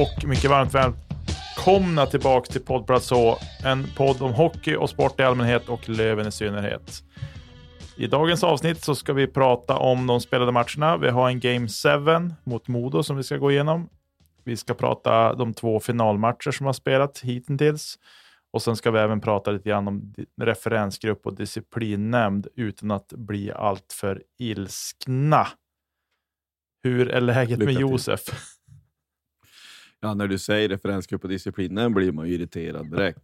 och mycket varmt välkomna tillbaka till Poddplats H, en podd om hockey och sport i allmänhet och Löven i synnerhet. I dagens avsnitt så ska vi prata om de spelade matcherna. Vi har en Game 7 mot Modo som vi ska gå igenom. Vi ska prata de två finalmatcher som har spelat hittills. Och sen ska vi även prata lite grann om referensgrupp och disciplinnämnd utan att bli alltför ilskna. Hur är läget Lycka med. Josef? Ja, när du säger referensgrupp och disciplinen blir man ju irriterad direkt.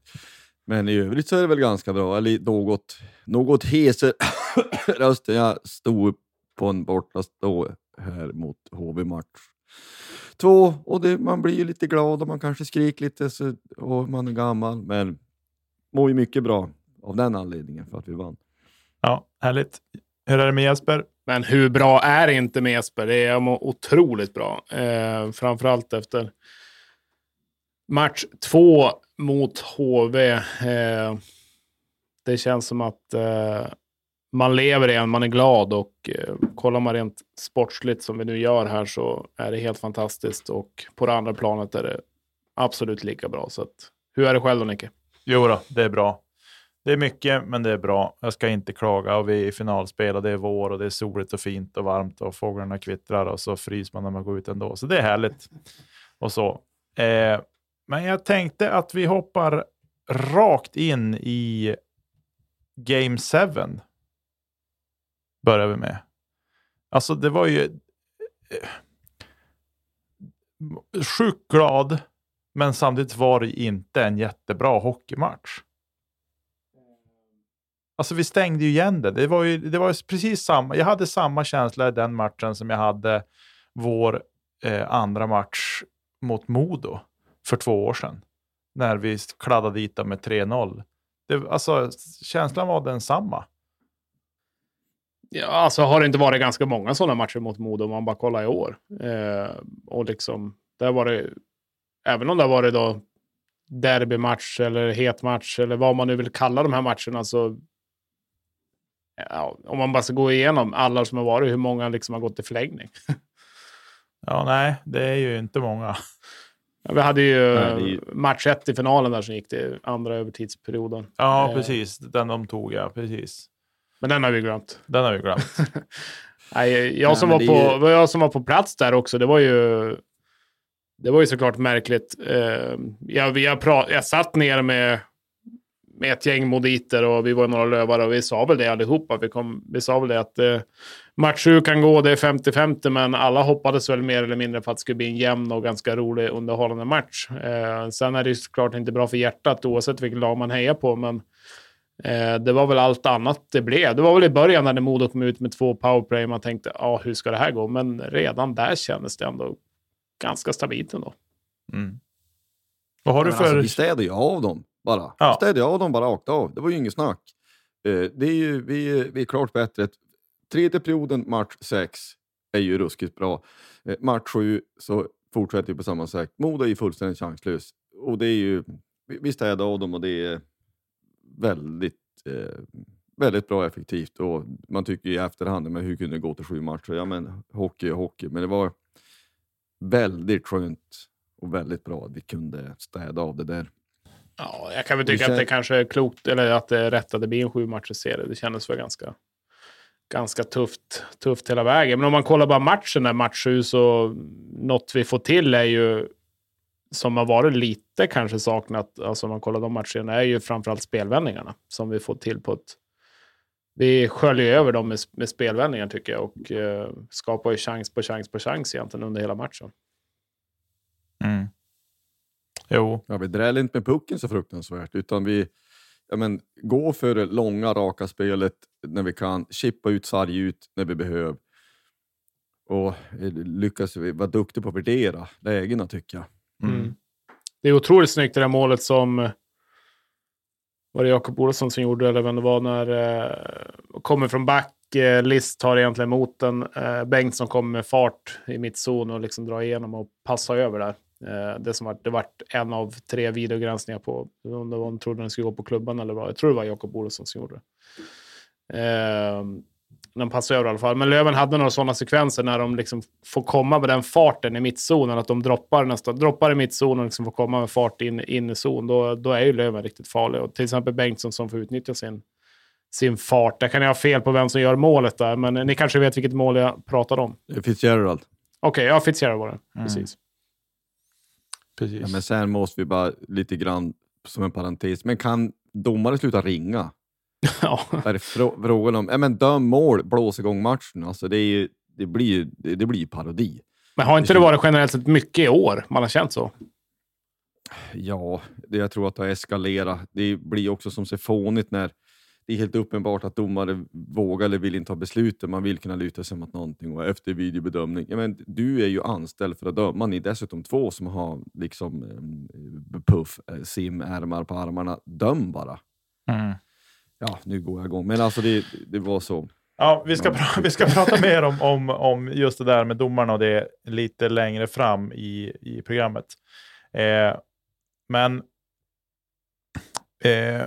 Men i övrigt så är det väl ganska bra. Eller något, något heser rösten. Jag stod på en bortastå här mot HV-match två och det, man blir ju lite glad och man kanske skriker lite så, och man är gammal. Men mår ju mycket bra av den anledningen för att vi vann. Ja, härligt. Hur är det med Jesper? Men hur bra är det inte med Jesper? Det är må- otroligt bra. Eh, framförallt efter match två mot HV. Eh, det känns som att eh, man lever igen, man är glad och eh, kollar man rent sportsligt som vi nu gör här så är det helt fantastiskt och på det andra planet är det absolut lika bra. Så att, hur är det själv då Nicke? Jo då, det är bra. Det är mycket, men det är bra. Jag ska inte klaga. Och vi är i finalspel och det är vår och det är soligt och fint och varmt och fåglarna kvittrar och så fryser man när man går ut ändå. Så det är härligt. Och så. Eh, men jag tänkte att vi hoppar rakt in i Game 7. Börjar vi med. Alltså det var ju eh, sjukt glad, men samtidigt var det inte en jättebra hockeymatch. Alltså vi stängde ju igen det. Det var ju, det var ju precis samma. Jag hade samma känsla i den matchen som jag hade vår eh, andra match mot Modo för två år sedan. När vi kladdade dit dem med 3-0. Det, alltså, känslan var densamma. Ja, alltså har det inte varit ganska många sådana matcher mot Modo om man bara kollar i år. Eh, och liksom, där var det, även om det har varit då derbymatch eller het match eller vad man nu vill kalla de här matcherna så ja, om man bara ska gå igenom alla som har varit, hur många liksom har gått i förlängning. Ja, nej, det är ju inte många. Ja, vi hade ju Nej, det ju- match ett i finalen där som gick till andra övertidsperioden. Ja, Eh, precis. Den de tog, ja. Precis. Men den har vi glömt. Den har vi glömt. Nej, jag, Nej, som var på, ju- jag som var på plats där också, det var ju, det var ju såklart märkligt. Eh, jag, jag, pra, jag satt ner med, med ett gäng moditer och vi var några lövare och vi sa väl det allihopa. Vi, kom, vi sa väl det att eh, match 7 kan gå, det är 50-50, men alla hoppades väl mer eller mindre på att det skulle bli en jämn och ganska rolig underhållande match. Eh, sen är det ju såklart inte bra för hjärtat oavsett vilket lag man hejar på, men Eh, det var väl allt annat det blev. Det var väl i början när Modo kom ut med två powerplay. Man tänkte, ja, hur ska det här gå? Men redan där kändes det ändå ganska stabilt ändå. Mm. Vad har du Men för... Alltså, vi städade ju av dem bara. Ja. Städade av dem bara rakt av. Det var ju inget snack. Eh, det är ju, vi, vi är klart bättre. Tredje perioden, match 6, är ju ruskigt bra. Eh, match 7 så fortsätter vi på samma sätt. Modo är ju fullständigt chanslös. Och det är ju, vi, städar av dem och det är väldigt, eh, väldigt bra effektivt. Och man tycker i efterhand, men hur kunde det gå till sju matcher? Ja, men hockey är hockey. Men det var väldigt skönt och väldigt bra att vi kunde städa av det där. Ja, jag kan väl tycka att kän- det kanske är klokt, eller att det är rätt att det blir en sju matchers serie. Det kändes väl ganska, ganska tufft, tufft hela vägen. Men om man kollar bara matchen där, match sju, så något vi får till är ju, som har varit lite kanske saknat, alltså om man kollar de matcherna, är ju framförallt spelvändningarna som vi får till på ett... Vi sköljer över dem med, med spelvändningar tycker jag och eh, skapar ju chans på chans på chans egentligen under hela matchen. Mm. Jo, Ja, vi dräller inte med pucken så fruktansvärt, utan vi ja, men, går för det långa, raka spelet när vi kan, chippa ut, sarg ut när vi behöver. Och eh, lyckas vi vara duktiga på att värdera lägena, tycker jag. Mm. Det är otroligt snyggt det där målet som... Var det Jakob Olofsson som gjorde eller vem det var när... Eh, kommer från back, eh, List tar egentligen emot den. Eh, Bengtsson kommer med fart i mittzon och liksom drar igenom och passar över där. Eh, det som var, det vart en av tre videogranskningar på om det var, de trodde den skulle gå på klubban eller vad. Jag tror det var Jakob Olofsson som gjorde det. Eh, den passade över i alla fall. Men Löven hade några sådana sekvenser när de liksom får komma med den farten i mittzonen. Att de droppar, nästan, droppar i mittzonen och liksom får komma med fart in, in i zon. Då, då är ju Löven riktigt farlig. Och till exempel Bengtsson som får utnyttja sin, sin fart. Där kan jag ha fel på vem som gör målet där. Men ni kanske vet vilket mål jag pratar om. Fitzgerald. Okej, ja, Fitzgerald var det. Precis. Precis. Ja, men sen måste vi bara lite grann som en parentes, men kan domare sluta ringa? Ja. Är det frå- frågan om, ja men döm mål, blås igång matchen. Alltså det, är ju, det blir ju det, det blir parodi. Men har inte det varit generellt sett mycket i år? Man har känt så. Ja, det jag tror att det har eskalerat. Det blir också som så fånigt när det är helt uppenbart att domare vågar eller vill inte ta beslutet. Man vill kunna luta sig mot någonting och efter videobedömning. Ja, men du är ju anställd för att döma. Ni är dessutom två som har liksom eh, puff, eh, simärmar på armarna. Döm bara. Mm. Ja, nu går jag igång. Men alltså det, det var så. Ja, vi ska, pra- vi ska prata mer om, om, om just det där med domarna och det lite längre fram i, i programmet. Eh, men eh,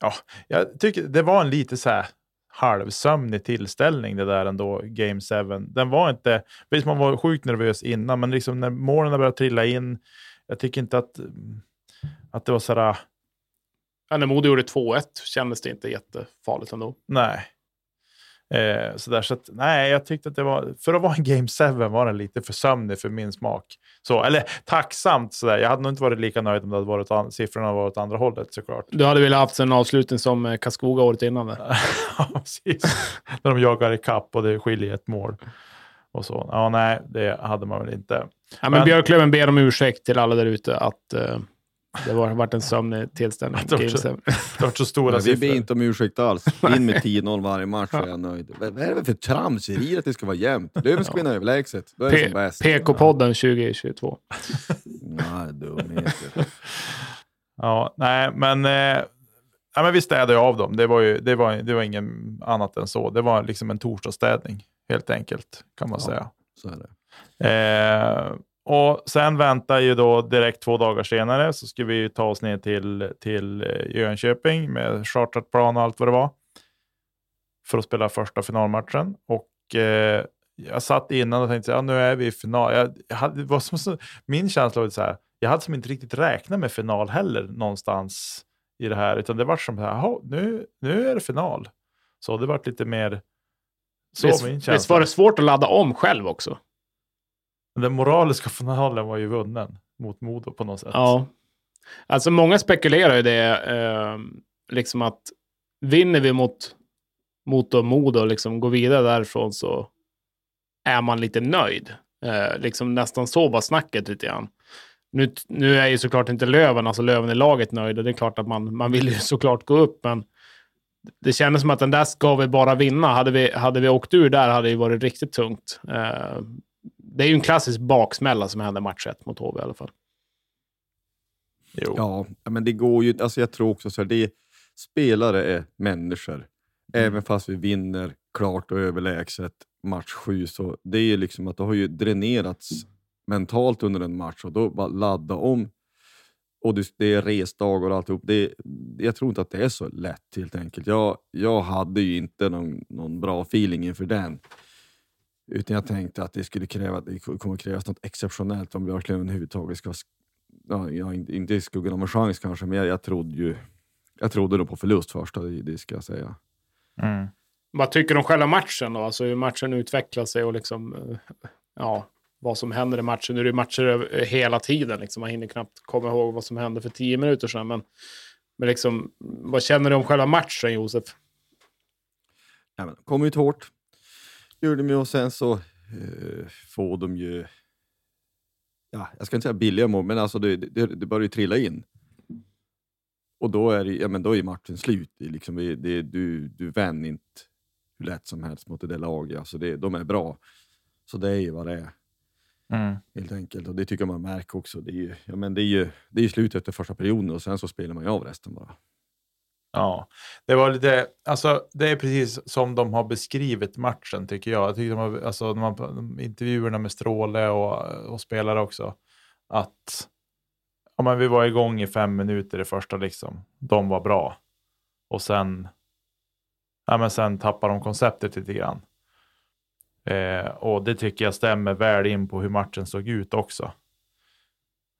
ja, jag tycker det var en lite så här halvsömnig tillställning det där ändå, Game 7. Den var inte, visst man var sjukt nervös innan, men liksom när målen började trilla in, jag tycker inte att, att det var så här, Ja, när Modo gjorde 2-1 kändes det inte jättefarligt ändå. Nej. Eh, så där, så att, nej, jag tyckte att det var, för att vara en Game 7 var den lite för sömnig för min smak. Så, eller tacksamt sådär. Jag hade nog inte varit lika nöjd om det hade varit, an- siffrorna varit åt andra hållet såklart. Du hade velat haft en avslutning som eh, Karlskoga året innan. där. ja, precis. När de jagar i kapp och det skiljer ett mål. Och så. Ja, nej, det hade man väl inte. Ja, men, Men- Björklöven ber om ursäkt till alla där ute att eh, det var varit en sömnig tillställning. Det var Game så- stora vi siffror. ber inte om ursäkt alls. In med 10-0 varje match så är jag nöjd. Vad är det för tramseri att det ska vara jämnt? Löven ska vinna överlägset. Då är det som P- bäst. PK-podden 2022. Nej, dumheter. Ja, nej, men, eh, ja, men vi städade av dem. Det var ju det var, det var ingen annat än så. Det var liksom en torsdagsstädning, helt enkelt, kan man Ja. säga. Så är det. Eh, och sen väntar ju då direkt två dagar senare så ska vi ju ta oss ner till, till eh, Jönköping med chartrat plan och allt vad det var. För att spela första finalmatchen. Och eh, jag satt innan och tänkte, ja nu är vi i final. Jag, jag hade, var som, min känsla var så här, jag hade som inte riktigt räknat med final heller någonstans i det här. Utan det var som så här, "Jaha, nu, nu är det final. Så det var lite mer så Visst, min visst känsla. var det svårt att ladda om själv också? Den moraliska finalen var ju vunnen mot Modo på något sätt. Ja. Alltså många spekulerar ju det, eh, liksom att vinner vi mot, mot Modo och liksom går vidare därifrån så är man lite nöjd. Eh, liksom nästan så var snacket lite grann. Nu, nu är ju såklart inte Löven, alltså Löven i laget nöjda. Det är klart att man, man vill ju såklart gå upp, men det kändes som att den där ska vi bara vinna. Hade vi, hade vi åkt ur där hade det varit riktigt tungt. Eh, det är ju en klassisk baksmälla som händer match 1 mot HV i alla fall. Jo. Ja, men det går ju alltså Jag tror också så här, det spelare är människor. Mm. Även fast vi vinner klart och överlägset match 7, så det är liksom att det har ju dränerats mentalt under en match och då bara ladda om. Och det är resdagar och alltihop. Det, jag tror inte att det är så lätt helt enkelt. Jag, jag hade ju inte någon, någon bra feeling inför den. Utan jag tänkte att det skulle kräva, det kommer krävas något exceptionellt om Björklöven överhuvudtaget ska... Ja, jag, inte i skuggan av en chans kanske, men jag, jag trodde ju... Jag trodde nog på förlust första, det, det ska jag säga. Mm. Vad tycker du om själva matchen då? Alltså hur matchen utvecklar sig och liksom... Eh, ja, vad som händer i matchen. Nu är det matcher hela tiden. Liksom. Man hinner knappt komma ihåg vad som hände för tio minuter sedan. Men, men liksom, vad känner du om själva matchen, Josef? Ja, men, kom ut hårt. Gjorde de ju och sen så eh, får de ju... Ja, jag ska inte säga billiga mål, men alltså det, det, det börjar ju trilla in. Och då är, det, ja, men då är matchen slut. Det, liksom, det, du, du vänder inte hur lätt som helst mot det där laget. Alltså det, de är bra. Så det är ju vad det är. Mm. Helt enkelt. Och det tycker man märker också. Det är ju, ja, men det är ju, det är slut efter första perioden och sen så spelar man ju av resten bara. Ja, det var lite, alltså det är precis som de har beskrivit matchen tycker jag. Jag tycker de har, alltså de har, intervjuerna med Stråle och, och spelare också, att ja, men vi var igång i fem minuter i första liksom. De var bra. Och sen, ja, men sen tappar de konceptet lite grann. Eh, och det tycker jag stämmer väl in på hur matchen såg ut också.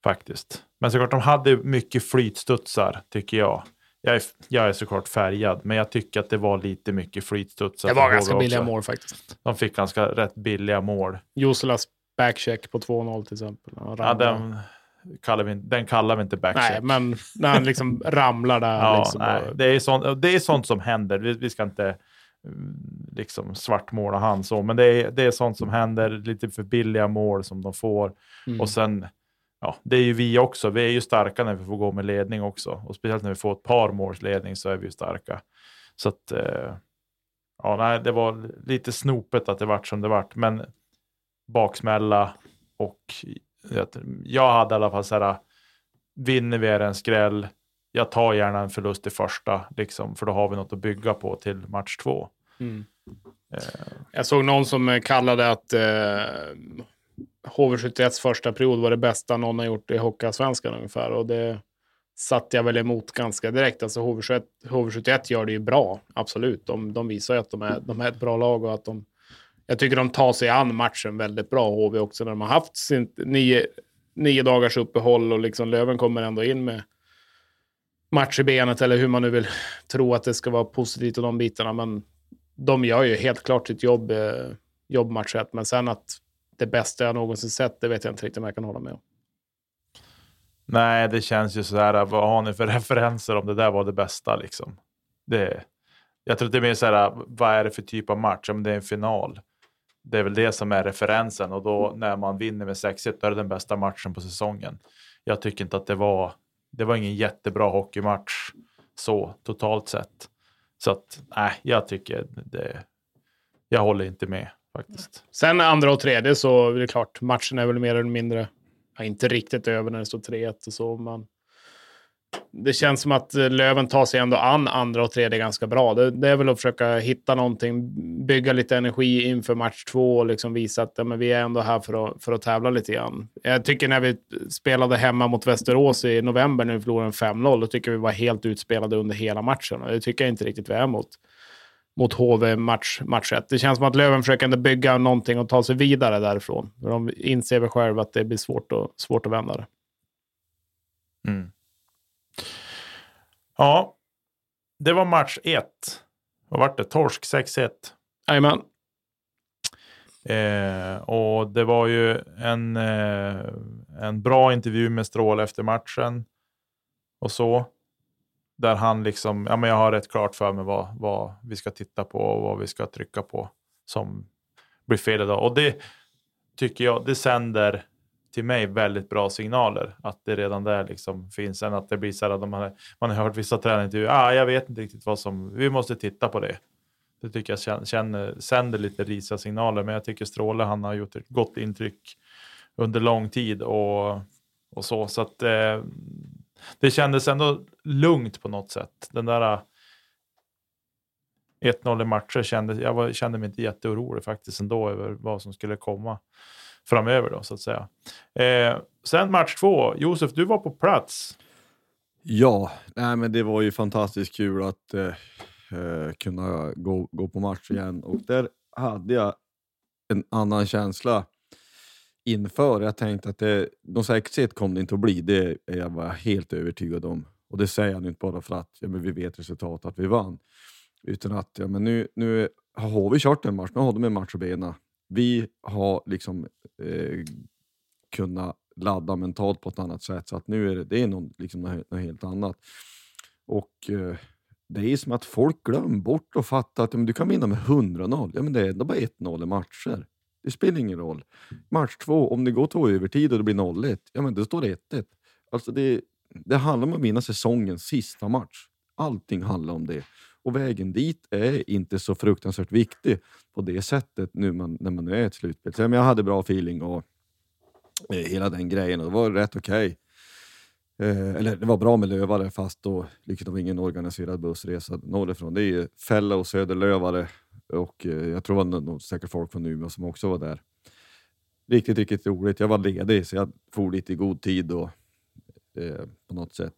Faktiskt. Men såklart, de hade mycket flytstudsar, tycker jag. Jag är, jag är såklart färgad, men jag tycker att det var lite mycket flytstudsar. Det var ganska billiga mål faktiskt. De fick ganska rätt billiga mål. Joselas backcheck på 2-0 till exempel. Ja, den, kallar vi, den kallar vi inte backcheck. Nej, men när han liksom ramlar där. ja, liksom, nej, det, är sånt, det är sånt som händer. Vi, vi ska inte liksom svartmåla han så, men det är, det är sånt som händer, lite för billiga mål som de får. Mm. Och sen, ja, det är ju vi också, vi är ju starka när vi får gå med ledning också. Och speciellt när vi får ett par måls ledning så är vi ju starka. Så att, eh, ja, nej, det var lite snopet att det vart som det vart, men baksmälla och jag hade i alla fall så här, vinner vi är en skräll, jag tar gärna en förlust i första, liksom, för då har vi något att bygga på till match två. Mm. Eh. Jag såg någon som kallade att eh, HV71s första period var det bästa någon har gjort i Hockeyallsvenskan ungefär. Och det satte jag väl emot ganska direkt. Alltså HV71, HV71 gör det ju bra, absolut. De, de visar ju att de är, de är ett bra lag och att de... Jag tycker de tar sig an matchen väldigt bra, HV också, när de har haft sin nio, nio dagars uppehåll och liksom Löven kommer ändå in med match i benet eller hur man nu vill tro att det ska vara positivt och de bitarna. Men de gör ju helt klart sitt jobb, eh, jobbmatch 1, Men sen att det bästa jag någonsin sett, det vet jag inte riktigt om jag kan hålla med om. Nej, det känns ju sådär, vad har ni för referenser om det där var det bästa liksom? Det, jag tror att det är mer såhär, vad är det för typ av match? Om det är en final. Det är väl det som är referensen och då när man vinner med 6-1, då är det den bästa matchen på säsongen. Jag tycker inte att det var det var ingen jättebra hockeymatch så totalt sett. Så att nej, jag tycker det. Jag håller inte med faktiskt. Sen andra och tredje så är det klart, matchen är väl mer eller mindre, ja, inte riktigt över när det står 3-1 och så, men det känns som att eh, Löven tar sig ändå an andra och tredje ganska bra. Det, det, är väl att försöka hitta någonting, bygga lite energi inför match två och liksom visa att ja, men vi är ändå här för att, för att tävla lite grann. Jag tycker när vi spelade hemma mot Västerås i november när vi förlorade 5-0, då tycker vi var helt utspelade under hela matchen. Och det tycker jag inte riktigt vi är mot, mot HV match, match 1. Det känns som att Löven försöker bygga någonting och ta sig vidare därifrån. De inser väl själva att det blir svårt, och, svårt att vända det. Mm. Ja, det var match 1. Vad vart det? Torsk 6-1. Jajamän. Eh, och det var ju en, eh, en bra intervju med Strål efter matchen och så. Där han liksom, ja men jag har rätt klart för mig vad, vad vi ska titta på och vad vi ska trycka på som blir fel idag. Och det tycker jag, det sänder till mig väldigt bra signaler. Att det redan där liksom finns. Än att det blir så här att man har, man har hört vissa träningar. Ah, jag vet inte riktigt vad som... Vi måste titta på det. Det tycker jag känner, känner, sänder lite risiga signaler. Men jag tycker Stråle han har gjort ett gott intryck under lång tid. Och, och så. Så att eh, det kändes ändå lugnt på något sätt. Den där äh, 1-0 i matcher kändes, jag var, kände mig inte jätteorolig faktiskt ändå över vad som skulle komma framöver då så att säga. Eh, sen match två, Josef, du var på plats. Ja, nej, men det var ju fantastiskt kul att eh, eh kunna gå, gå på match igen och där hade jag en annan känsla inför. Jag tänkte att det, något säkert kom det inte att bli, det är jag var helt övertygad om. Och det säger jag inte bara för att ja, men vi vet resultatet, att vi vann. Utan att ja, men nu, nu har vi kört en match, nu har de en match att bena. Vi har liksom eh, kunnat ladda mentalt på ett annat sätt, så att nu är det, det är någon, liksom något, något helt annat. Och eh, det är som att folk glömmer bort och fattar att men du kan vinna med 100-0. Ja, men det är ändå bara 1-0 i matcher. Det spelar ingen roll. Match två, om det går två övertid och det blir 0-1, ja men då står det 1-1. Alltså det, det handlar om att vinna säsongens sista match. Allting handlar om det. Och vägen dit är inte så fruktansvärt viktig på det sättet nu man, när man nu är ett slutspel. Så, jag hade bra feeling och eh, hela den grejen och det var rätt okej. Okay. Eh, eller det var bra med lövare fast då liksom, det var ingen organiserad bussresa norrifrån. Det är ju Fälla och Söderlövare och eh, jag tror det var säkert folk från Umeå som också var där. Riktigt, riktigt roligt. Jag var ledig så jag for lite i god tid och eh, på något sätt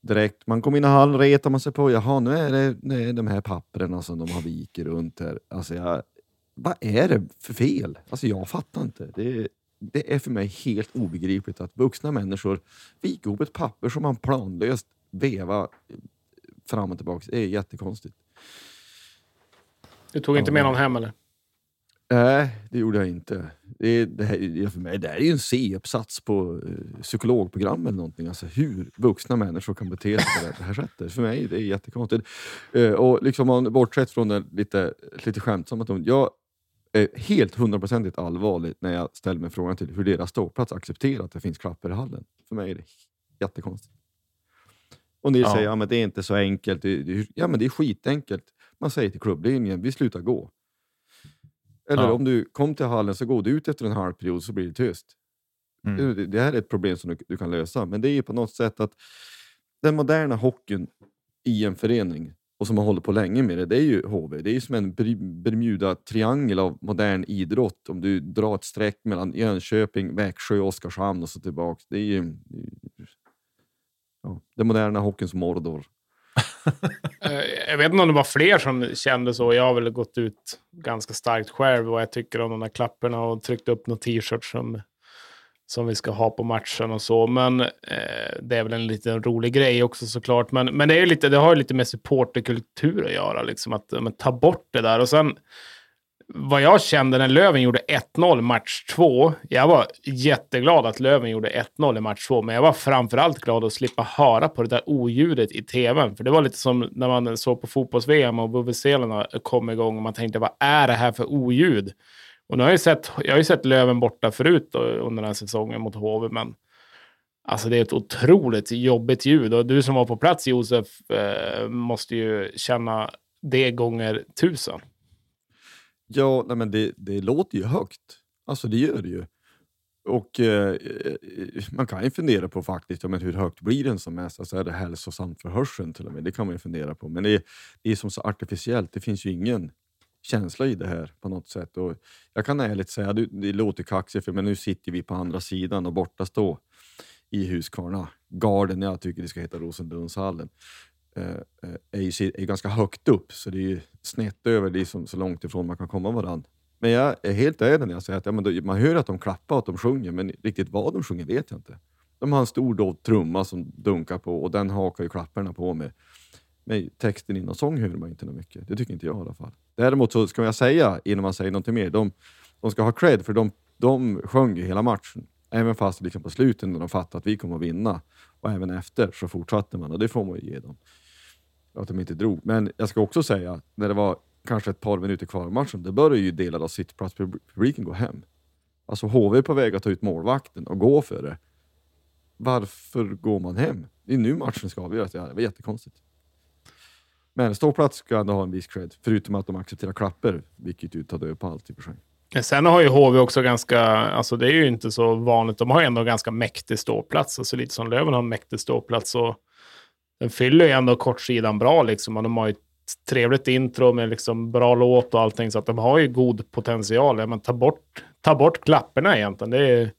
direkt. Man kom in i hallen, retar man sig på, jaha nu är det, nu är de här papperna som de har vikit runt här. Alltså jag, vad är det för fel? Alltså jag fattar inte. Det, det är för mig helt obegripligt att vuxna människor viker ihop ett papper som man planlöst vevar fram och tillbaka. Det är jättekonstigt. Du tog inte med någon hem eller? Nej, det gjorde jag inte. Det, det, här, för mig, det här är ju en C-uppsats på eh, psykologprogram eller någonting. Alltså hur vuxna människor kan bete sig på det här sättet. För mig det är jättekonstigt. Eh, och liksom man, bortsett från det lite, lite skämtsamma jag är helt hundraprocentigt allvarligt när jag ställer mig frågan till hur deras ståplats accepterar att det finns klappar i hallen. För mig är det jättekonstigt. Och ni ja. säger att ja, det är inte så enkelt. Ja, men det är skitenkelt. Man säger till klubbledningen, vi slutar gå. Eller ja. om du kom till hallen så går du ut efter en halv period så blir det tyst. Mm. Det, det här är ett problem som du, du, kan lösa, men det är ju på något sätt att den moderna hockeyn i en förening och som har hållit på länge med det, det är ju HV. Det är ju som en Bermuda-triangel av modern idrott. Om du drar ett streck mellan Jönköping, Växjö, Oskarshamn och så tillbaka. Det är ju ja, den moderna hockeyns Mordor. Eh, jag vet inte om det var fler som kände så. Jag har väl gått ut ganska starkt själv vad jag tycker om de där klapporna och tryckt upp några t-shirts som, som vi ska ha på matchen och så. Men eh, det är väl en liten rolig grej också såklart. Men, men det, är lite, det har ju lite med supporterkultur att göra, liksom att men, ta bort det där. Och sen vad jag kände när Löven gjorde 1-0 match 2. Jag var jätteglad att Löven gjorde 1-0 i match 2, men jag var framförallt glad att slippa höra på det där oljudet i tvn. För det var lite som när man såg på fotbolls-VM och vuvuzela kom igång och man tänkte vad är det här för oljud? Och nu har jag, sett, jag har ju sett Löven borta förut då, under den här säsongen mot HV, men alltså det är ett otroligt jobbigt ljud. Och du som var på plats, Josef, eh, måste ju känna det gånger tusen. Ja, nej men det, det låter ju högt. Alltså det gör det ju. Och eh, eh man kan ju fundera på faktiskt, ja, men hur högt blir den som mest? Alltså är det hälsosamt för hörseln till och med? Det kan man ju fundera på. Men det är, det är som så artificiellt. Det finns ju ingen känsla i det här på något sätt. Och jag kan ärligt säga, det, det låter kaxigt, men nu sitter vi på andra sidan och borta stå i Huskvarna. Garden, jag tycker det ska heta Rosenlundshallen. Eh, eh, är, ju, är ganska högt upp, så det är ju snett över, det är så, så långt ifrån man kan komma varandra. Men jag är helt ärlig när jag säger att ja, men då, man hör att de klappar och att de sjunger, men riktigt vad de sjunger vet jag inte. De har en stor då, trumma som dunkar på och den hakar ju klapparna på med. Men texten inom sång hör man inte mycket. Det tycker inte jag i alla fall. Däremot så ska jag säga, innan man säger någonting mer, de, de ska ha cred för de, de sjöng ju hela matchen. Även fast liksom på slutet när de fattade att vi kommer att vinna. Och även efter så fortsatte man och det får man ju ge dem att de inte drog. Men jag ska också säga, när det var kanske ett par minuter kvar av matchen, då började ju delar av sittplatspubliken gå hem. Alltså HV är på väg att ta ut målvakten och gå för det. Varför går man hem? Det är nu matchen ska avgöras. Det var jättekonstigt. Men ståplats ska ändå ha en viss cred, förutom att de accepterar klapper, vilket ju tar död på allt i och för sig. Sen har ju HV också ganska, alltså det är ju inte så vanligt, de har ju ändå ganska mäktig ståplats, alltså lite som Löven har en mäktig ståplats. Och den fyller ju ändå kortsidan bra liksom, och de har ju ett trevligt intro med liksom bra låt och allting, så att de har ju god potential. Ja, men ta bort, ta bort klapporna egentligen. Det är,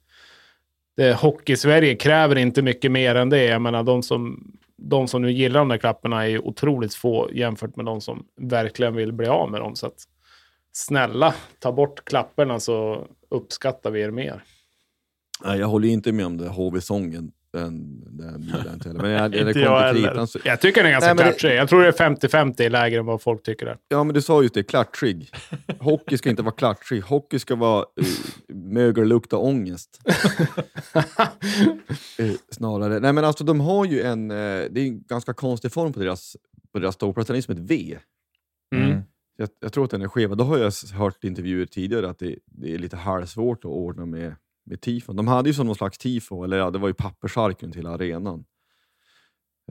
det, Hockey-Sverige kräver inte mycket mer än det. Jag menar, de som, de som nu gillar de där klapporna är otroligt få jämfört med de som verkligen vill bli av med dem. Så att, snälla, ta bort klapporna så uppskattar vi er mer. Nej, jag håller inte med om det HV-sången. Den, den, den, den, men jag, Inte jag till heller. kritan så, Jag tycker den är ganska Nej, men det- klatschig. Jag tror det är 50-50 lägre än vad folk tycker. Där. Ja, men du sa just det, klatschig. Hockey ska inte vara klatschig. Hockey ska vara uh, mögellukta ångest. Eh, snarare. Nej, men alltså de har ju en, eh, det är en ganska konstig form på deras, på deras ståplats. Den är som ett V. Mm. Jag, jag tror att den är skev. Då har jag hört intervjuer tidigare att det, det är lite halvsvårt att ordna med, med tifon. De hade ju som någon slags tifo, eller ja, det var ju pappersark runt hela arenan.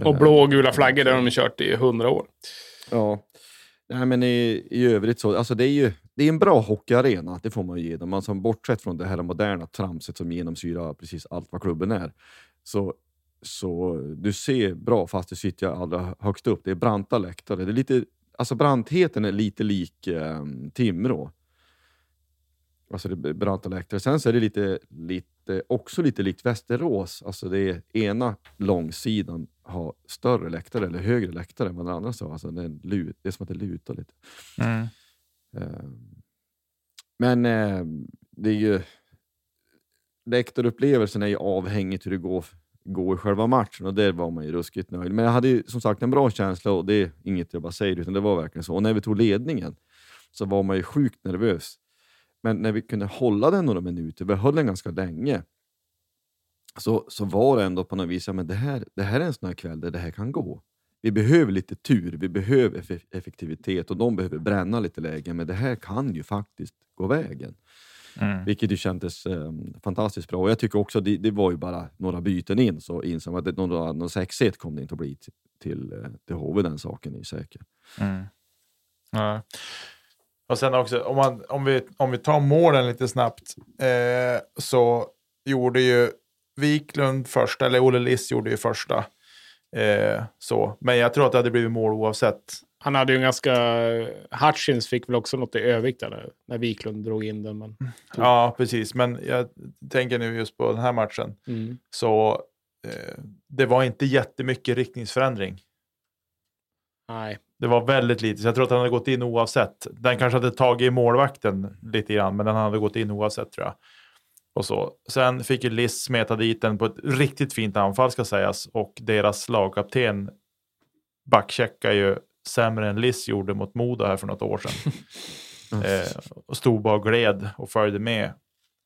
Och blå och gula flaggor, där har de kört i 100 år. Ja. Nej, men i, i övrigt så, alltså det är ju det är en bra hockeyarena, det får man ju ge dem. Alltså, bortsett från det här moderna tramset som genomsyrar precis allt vad klubben är. Så, så du ser bra, fast du sitter allra högst upp. Det är branta läktare. Det är lite, alltså brantheten är lite lik eh, Timrå. Alltså det är branta läktare. Sen så är det lite, lite, också lite likt Västerås. Alltså det är ena långsidan har större läktare eller högre läktare än vad den andra sa. Alltså det, är lut, det är som att det lutar lite. Mm. Eh, Men eh, det är ju... Läktarupplevelsen är ju avhängigt hur det går, går i själva matchen och där var man ju ruskigt nöjd. Men jag hade ju som sagt en bra känsla och det är inget jag bara säger utan det var verkligen så. Och när vi tog ledningen så var man ju sjukt nervös. Men när vi kunde hålla den några minuter, vi höll den ganska länge, så, så var det ändå på något vis, ja, men det, här, det här är en sån här kväll där det här kan gå. Vi behöver lite tur, vi behöver eff- effektivitet och de behöver bränna lite lägen, men det här kan ju faktiskt gå vägen. Mm. Vilket ju kändes eh, fantastiskt bra. Och jag tycker också det, det var ju bara några byten in, så insåg att det, någon, någon 6-1 kommer det inte att bli till, till, eh, till HV, den saken är säker. Mm. Ja. Och sen också, om, man, om, vi, om vi tar målen lite snabbt, eh, så gjorde ju Wiklund första, eller Olle Liss gjorde ju första. Eh, så. Men jag tror att det hade blivit mål oavsett. Han hade ju en ganska... Hutchins fick väl också något i där, när- när Wiklund drog in den. Men... Ja, precis. Men jag tänker nu just på den här matchen. Mm. Så eh, det var inte jättemycket riktningsförändring. Nej. Det var väldigt lite, så jag tror att han hade gått in oavsett. Den kanske hade tagit i målvakten lite grann, men den hade gått in oavsett tror jag. Och så. Sen fick ju Liss smeta dit den på ett riktigt fint anfall ska sägas och deras lagkapten backcheckar ju sämre än Liss gjorde mot Modo här för något år sedan. eh, och stod bara och gled och följde med.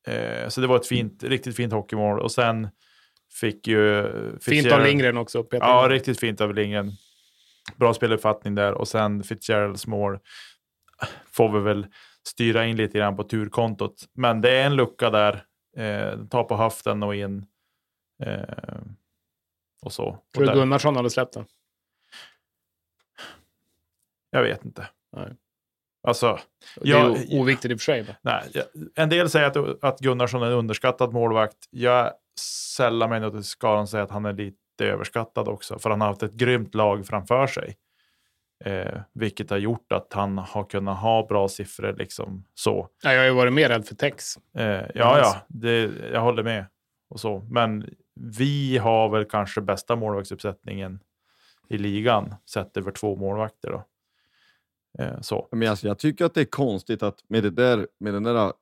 Eh, så det var ett fint, riktigt fint hockeymål och sen fick ju... Fint av Lindgren också. Peter. Ja, riktigt fint av Lindgren. Bra speluppfattning där och sen Fitzgeralds mål får vi väl styra in lite grann på turkontot. Men det är en lucka där. Eh, ta på höften och in. Eh, och så. Och Tror du Gunnarsson hade släppt den? jag vet inte. Nej. Alltså, Det är ju oviktigt i och för sig. nej, jag- en del säger att, att Gunnarsson är en underskattad målvakt. Jag sällar mig till skalan säga att han är lite överskattad också. För han har haft ett grymt lag framför sig. Eh, vilket har gjort att han har kunnat ha bra siffror liksom så. Ja, jag har ju varit mer rädd för Tex. Eh, ja, ja, det, jag håller med. Och så. Men vi har väl kanske bästa målvaktsuppsättningen i ligan sett över två målvakter. Då. Eh, så. Men alltså, jag tycker att det är konstigt att med, det där, med den där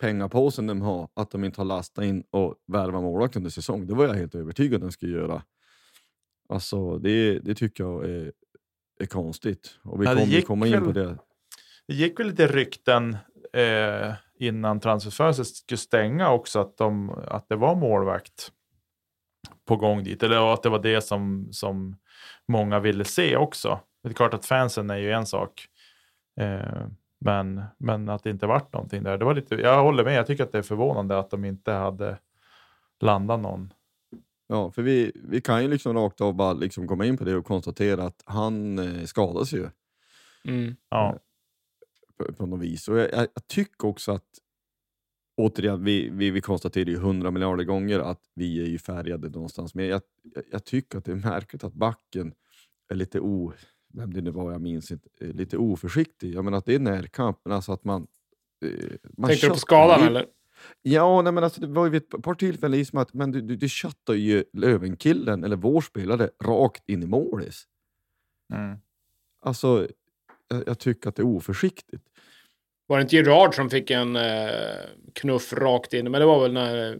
pengapåsen de har, att de inte har lastat in och värvat målvakt under säsong. Det var jag helt övertygad att de skulle göra. Alltså, det, det tycker jag är, är konstigt. Och vi Ja, kommer komma in på det. Det gick väl lite rykten eh, innan transferfönstret skulle stänga också att, de, att det var målvakt på gång dit. Eller att det var det som, som många ville se också. Det är klart att fansen är ju en sak. Eh, Men, men att det inte vart någonting där. Det var lite, jag håller med, jag tycker att det är förvånande att de inte hade landat någon. Ja, för vi, vi kan ju liksom rakt av bara liksom komma in på det och konstatera att han eh, skadas ju Mm. Ja, på, på något vis. Och jag, jag, jag tycker också att, återigen, vi, vi, vi konstaterar ju hundra miljarder gånger att vi är ju färgade någonstans. Men jag, jag, jag tycker att det är märkligt att backen är lite o... Vem det nu var, jag minns inte. eh, Lite oförsiktig. Jag menar att det är närkamp, men alltså att man... eh, man Tänkte du på skadan ju- eller? Ja, nej, men alltså, det var ju ett par tillfällen liksom att men du, du, du köttar ju Lövenkillen, eller vår spelare, rakt in i målis. mm. Alltså, jag, jag tycker att det är oförsiktigt. Var det inte Gerard som fick en eh, knuff rakt in? Men det var väl när...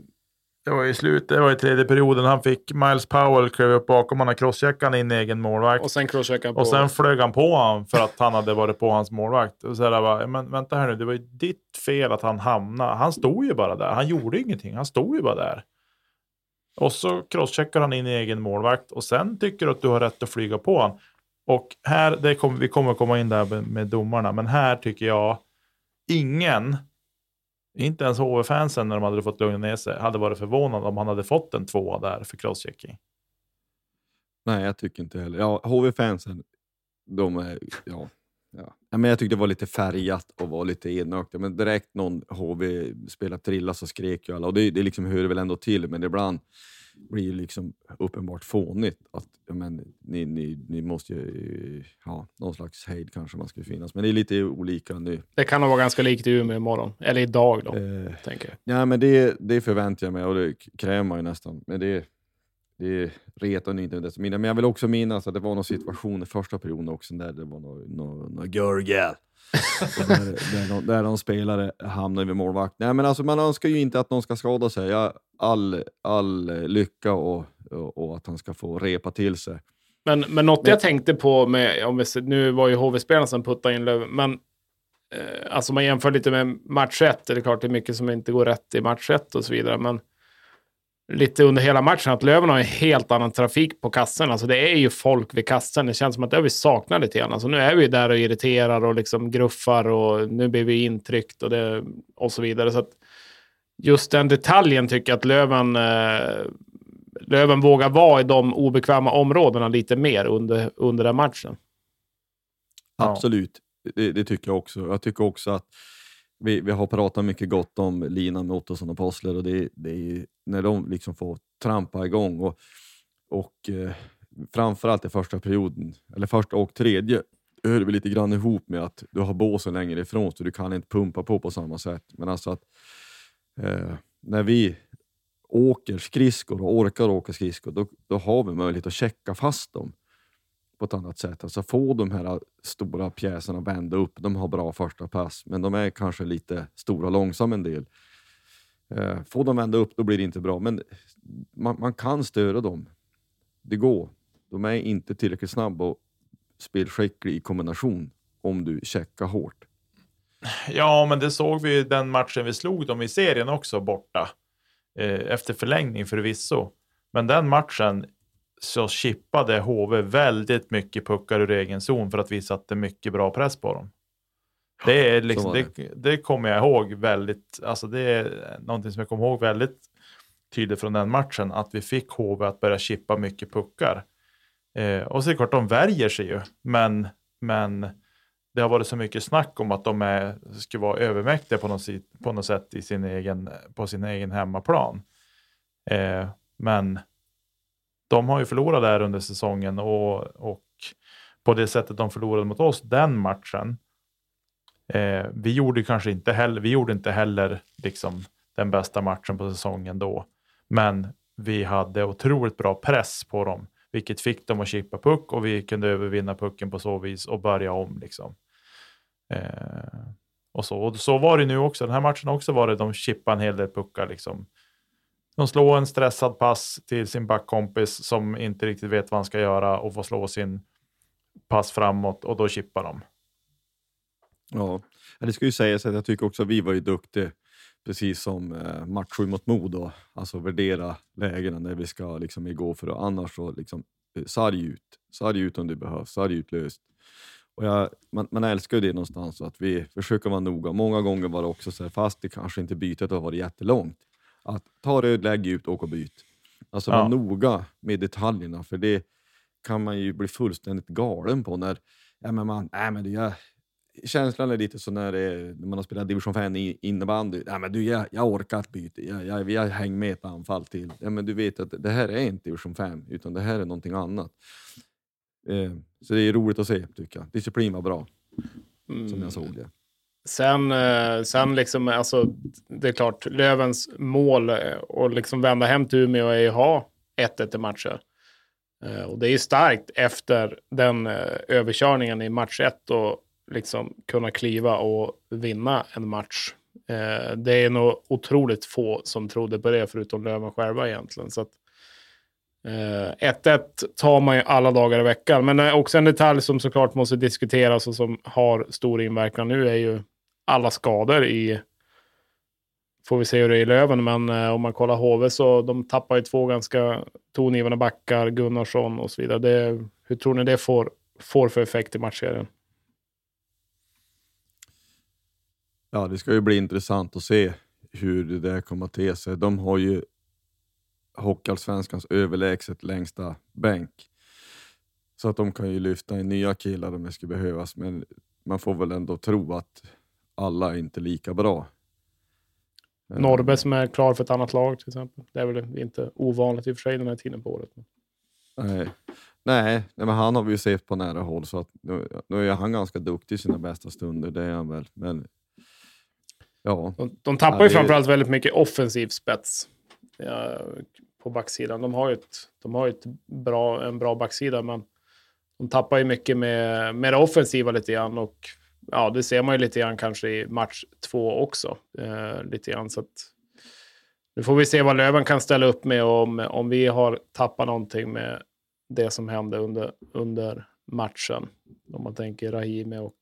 Det var i slutet, det var i tredje perioden. Han fick Miles Powell klev upp bakom, han har crosscheckat in egen målvakt. Och sen crosscheckade på... Och sen flög han på honom för att han hade varit på hans målvakt. Och så där bara, men vänta här nu, det var ju ditt fel att han hamnade. Han stod ju bara där. Han gjorde ingenting. Han stod ju bara där. Och så crosscheckar han in i egen målvakt och sen tycker du att du har rätt att flyga på honom. Och här, det kommer, vi kommer komma in där med domarna, men här tycker jag ingen, inte ens HV-fansen när de hade fått lugna ner sig, hade varit förvånade om han hade fått en tvåa där för crosschecking. Nej, jag tycker inte heller. Ja, HV-fansen, de är... Ja, ja. Men jag tyckte det var lite färgat och var lite enögt. Men direkt någon HV-spelare trillade så skrek ju alla. Och det, det liksom hör väl ändå till, men ibland blir liksom uppenbart fånigt. Att, men, ni, ni, ni måste ju... Ja, någon slags hejd kanske man skulle finnas. Men det är lite olika nu. Det kan nog vara ganska likt i Umeå imorgon. Eller idag då, Eh, tänker jag. Ja, men det, det förväntar jag mig och det kräver man ju nästan. Men det, det retar inte desto mindre. Men jag vill också minnas att det var någon situation i första perioden också där det var någon, någon, någon görgel. Där, där, de, där de spelare hamnade vid målvakt. Nej, men alltså, man önskar ju inte att någon ska skada sig. Ja, all, all lycka och, och, och att han ska få repa till sig. Men, men något Men- jag tänkte på med, om vi, nu var ju HV-spelaren som puttade in Löven, men eh, alltså man jämför lite med match 1, det är klart det är mycket som inte går rätt i match 1 och så vidare, men lite under hela matchen att Löven har en helt annan trafik på kassen. Alltså det är ju folk vid kassen. Det känns som att det har vi saknat lite grann. Alltså nu är vi där och irriterar och liksom gruffar och nu blir vi intryckt och, det, och så vidare. Så att just den detaljen tycker jag att Löven eh, Löven vågar vara i de obekväma områdena lite mer under, under den matchen. Ja. Absolut, det, det tycker jag också. Jag tycker också att vi, vi har pratat mycket gott om linan med Ottosson och Possler och det, det är ju när de liksom får trampa igång och, och eh, framförallt i första perioden, eller första och tredje, hör vi lite grann ihop med att du har båsen längre ifrån så du kan inte pumpa på på samma sätt. Men alltså att eh, när vi åker skridskor och orkar åka skridskor, då, då har vi möjlighet att checka fast dem på ett annat sätt. Alltså få de här äh, stora pjäserna att vända upp. De har bra första pass, men de är kanske lite stora och långsamma en del. Eh, få dem vända upp, då blir det inte bra. Men eh, man, man kan störa dem. Det går. De är inte tillräckligt snabba och spelskickliga i kombination om du checkar hårt. Ja, men det såg vi i den matchen vi slog dem i serien också borta. Eh, efter förlängning förvisso. Men den matchen så chippade HV väldigt mycket puckar ur egen zon för att vi satte mycket bra press på dem. Det, är liksom, var det. Det, kommer jag ihåg väldigt, alltså det är någonting som jag kommer ihåg väldigt tydligt från den matchen, att vi fick HV att börja chippa mycket puckar. Eh, och så är det klart, de värjer sig ju, men, men det har varit så mycket snack om att de är, ska vara övermäktiga på något, på något sätt i sin egen, på sin egen hemmaplan. Eh, men de har ju förlorat där under säsongen och, och på det sättet de förlorade mot oss den matchen. Eh, vi gjorde kanske inte heller, vi gjorde inte heller liksom den bästa matchen på säsongen då. Men vi hade otroligt bra press på dem, vilket fick dem att chippa puck och vi kunde övervinna pucken på så vis och börja om. Liksom. Eh, och, så. och så var det nu också. Den här matchen har också varit de chippade en hel del puckar. Liksom. De slår en stressad pass till sin backkompis som inte riktigt vet vad han ska göra och får slå sin pass framåt och då chippar de. Ja, det ska ju sägas att jag tycker också att vi var ju duktiga, precis som eh, match sju mot Modo, alltså värdera lägena när vi ska liksom gå för det. Annars så liksom eh, sarg ut, sarg ut om det behövs, sarg ut löst. Och jag, man, man älskar ju det någonstans, att vi försöker vara noga. Många gånger var det också så här, fast det kanske inte bytet har varit jättelångt, att ta röd, lägg ut, åk och byt. Alltså Ja. vara noga med detaljerna, för det kan man ju bli fullständigt galen på när ja, men man, nej, men du, jag, känslan är lite så när, det, är- när man har spelat division 5 i innebandy. Ja, men du, jag, jag orkar ett byte, jag, jag, jag hänger med ett anfall till. Ja, men du vet att det här är inte division 5, utan det här är någonting annat. Eh, så det är roligt att se, tycker jag. Disciplin var bra, som Mm. jag såg det. Sen, eh, sen liksom, alltså, det är klart, Lövens mål eh, och liksom vända hem till Umeå är ju att ha 1-1 i matcher. Eh, och det är ju starkt efter den överkörningen i match 1 och liksom kunna kliva och vinna en match. Det är nog otroligt få som trodde på det, förutom Löven själva egentligen. Så att, 1-1 tar man ju alla dagar i veckan. Men också en detalj som såklart måste diskuteras och som har stor inverkan nu är ju alla skador i... Får vi se hur det är i Löven, men eh, om man kollar HV så de tappar ju två ganska tongivande backar, Gunnarsson och så vidare. Det, hur tror ni det får, får för effekt i matchserien? Ja, det ska ju bli intressant att se hur det där kommer att te sig. De har ju Hockeyallsvenskans överlägset längsta bänk. Så att de kan ju lyfta in nya killar om det skulle behövas, men man får väl ändå tro att alla är inte lika bra. Eh, Norrbe som är klar för ett annat lag till exempel. Det är väl inte ovanligt i och för sig den här tiden på året. Nej, nej, men han har vi ju sett på nära håll, så att nu, nu är han ganska duktig i sina bästa stunder, det är han väl. Men ja, De, de tappar Ja, ju framförallt väldigt mycket offensiv spets ja, på backsidan. De har ju, ett, de har ett bra, en bra backsida, men de tappar ju mycket med, med det offensiva lite grann. Och ja, det ser man ju lite grann kanske i match två också. Eh, lite grann, så att, nu får vi se vad Löven kan ställa upp med om, om vi har tappat någonting med det som hände under, under matchen. Om man tänker Rahimi och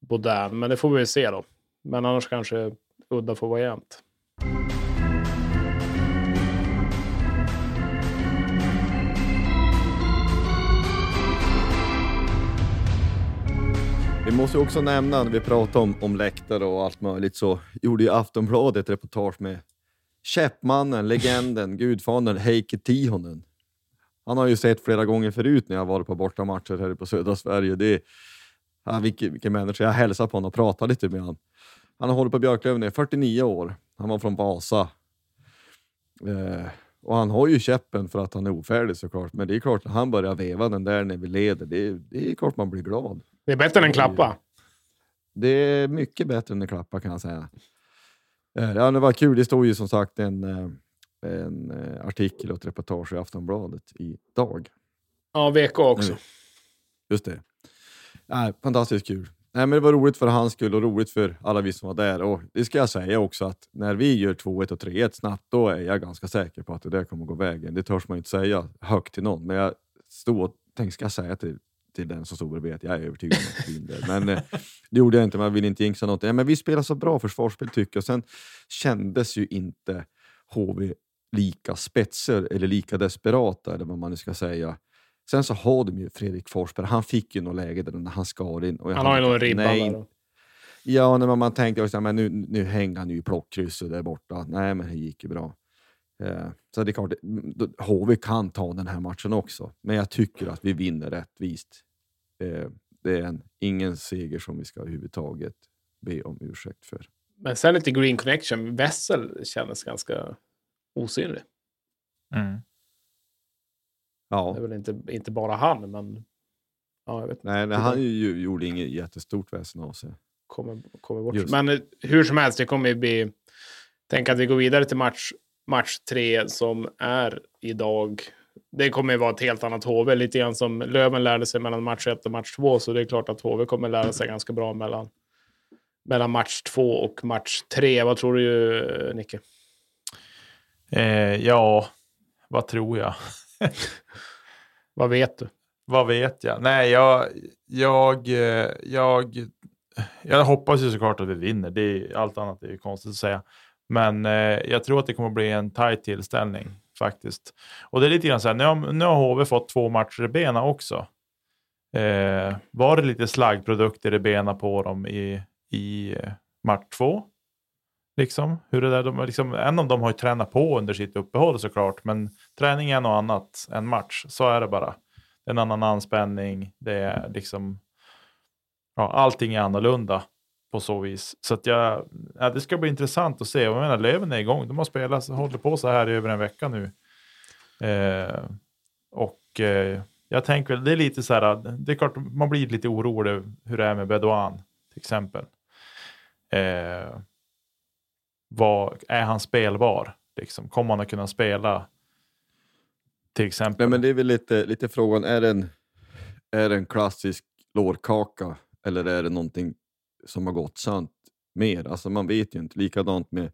Bodin. Men det får vi väl se då. Men annars kanske udda får vara jämnt. Måste också nämna, när vi pratar om, om läktare och allt möjligt, så gjorde ju Aftonbladet ett reportage med käppmannen, legenden, gudfadern Heikki Tihonen. Han har ju sett flera gånger förut när jag varit på bortamatcher här på södra Sverige. Det är, ja, vilken, vilken människa. Jag hälsade på honom och pratade lite med honom. Han har hållit på Björklöven i 49 år. Han var från Vasa. Eh, och han har ju käppen för att han är ofärdig såklart. Men det är klart, när han börjar veva den där när vi leder, det, det är klart man blir glad. Det är bättre än en klappa. Det är mycket bättre än en klappa kan jag säga. Eh, Ja, det var kul. Det stod ju som sagt en, eh, en eh, artikel och ett reportage i Aftonbladet idag. Ja, VK också. Just det. Nej, fantastiskt kul. Nej, men det var roligt för hans skull och roligt för alla vi som var där. Och det ska jag säga också att när vi gör 2-1 och 3-1 snabbt, då är jag ganska säker på att det där kommer gå vägen. Det törs man ju inte säga högt till någon, men jag stod och tänkte, ska jag säga till, till den som stod bredvid att jag är övertygad om att blir där. Men eh, det gjorde jag inte, man ville inte jinxa något. Ja, men vi spelar så bra försvarsspel tycker jag. Sen kändes ju inte HV lika spetser eller lika desperata, eller vad man nu ska säga. Sen så har de ju Fredrik Forsberg, han fick ju något läge där när han skar in. Han har ju en ribba nej, där. Ja, när man tänkte också, men nu, nu hänger han ju i plockkrysset där borta. Nej, men det gick ju bra. Eh, så det är klart, HV kan ta den här matchen också, men jag tycker att vi vinner rättvist. Eh, det är en, ingen seger som vi ska överhuvudtaget be om ursäkt för. Men sen lite green connection. Wessel kändes ganska osynlig. Mm. Ja, Det är väl inte, inte bara han, men ja, jag vet inte. nej, nej, han ju, gjorde inget jättestort väsen av sig. Kommer, kommer bort. Just. Men eh, hur som helst, det kommer ju bli... Tänk att vi går vidare till match, match tre som är idag. Det kommer ju vara ett helt annat HV, lite grann som Löven lärde sig mellan match ett och match två. Så det är klart att HV kommer lära sig ganska bra mellan, mellan match två och match tre. Vad tror du, Nicke? Eh, ja, vad tror jag? Vad vet du? Vad vet jag? Nej, jag, jag, eh, jag, jag hoppas ju såklart att vi vinner. Det är, allt annat är ju konstigt att säga. Men eh, jag tror att det kommer bli en tajt tillställning faktiskt. Och det är lite grann så här, nu har, nu har HV fått två matcher i benen också. Eh, var det lite slaggprodukter i benen på dem i, i eh, match två? Liksom, hur det där, de, liksom, en av dem har ju tränat på under sitt uppehåll såklart, men träning är något annat än match. Så är det bara. Det är en annan anspänning. Det är liksom, ja, allting är annorlunda på så vis. Så att jag, ja, det ska bli intressant att se. Jag menar, Löven är igång. De har spelat, håller på så här i över en vecka nu. Eh, och eh, jag tänker väl, det är lite så här, det är klart man blir lite orolig hur det är med Bedouin till exempel. Eh, vad, är han spelbar? Liksom? Kommer han att kunna spela till exempel? Nej, men det är väl lite, lite frågan, är det, en, är det en klassisk lårkaka eller är det någonting som har gått sant mer? Alltså man vet ju inte. Likadant med,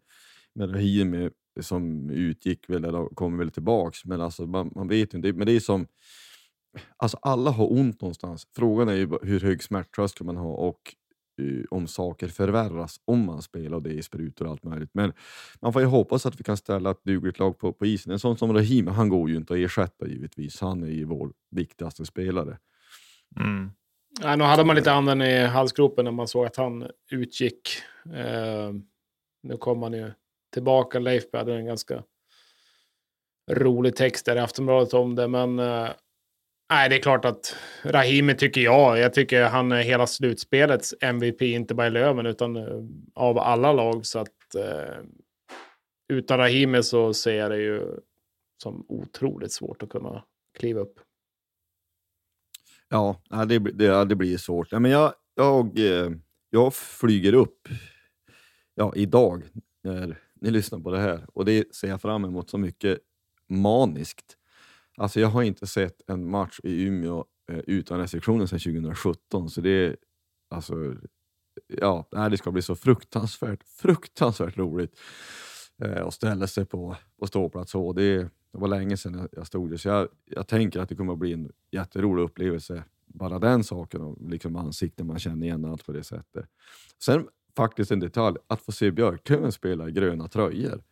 med Rahimi som utgick väl eller kommer väl tillbaks. Men alltså man, man vet ju inte. Men det är som, alltså alla har ont någonstans. Frågan är ju hur hög smärttröskel man har och uh, om saker förvärras om man spelar och det är sprutor och allt möjligt. Men man får ju hoppas att vi kan ställa ett dugligt lag på, på isen. En sån som Rahimi han går ju inte att ersätta givetvis. Han är ju vår viktigaste spelare. Mm. Nej, nu hade man lite anden i halsgropen när man såg att han utgick. Eh, nu kom han ju tillbaka. Leif hade en ganska rolig text där i Aftonbladet om det, men eh, nej, det är klart att Rahimi tycker jag. Jag tycker han är hela slutspelets MVP, inte bara i Löven, utan eh, av alla lag. Så att eh, utan Rahimi så ser jag det ju som otroligt svårt att kunna kliva upp. Ja, det, det, det blir svårt. Men jag, jag, eh, jag flyger upp ja, idag när ni lyssnar på det här och det ser jag fram emot så mycket maniskt. Alltså jag har inte sett en match i Umeå eh, utan restriktioner sedan 2017, så det alltså, ja, det ska bli så fruktansvärt, fruktansvärt roligt eh, att ställa sig på, på ståplats. Och det, det var länge sedan jag stod där, så jag, jag tänker att det kommer att bli en jätterolig upplevelse. Bara den saken och liksom ansikten man känner igen allt på det sättet. Sen faktiskt en detalj, att få se Björklöven spela i gröna tröjor.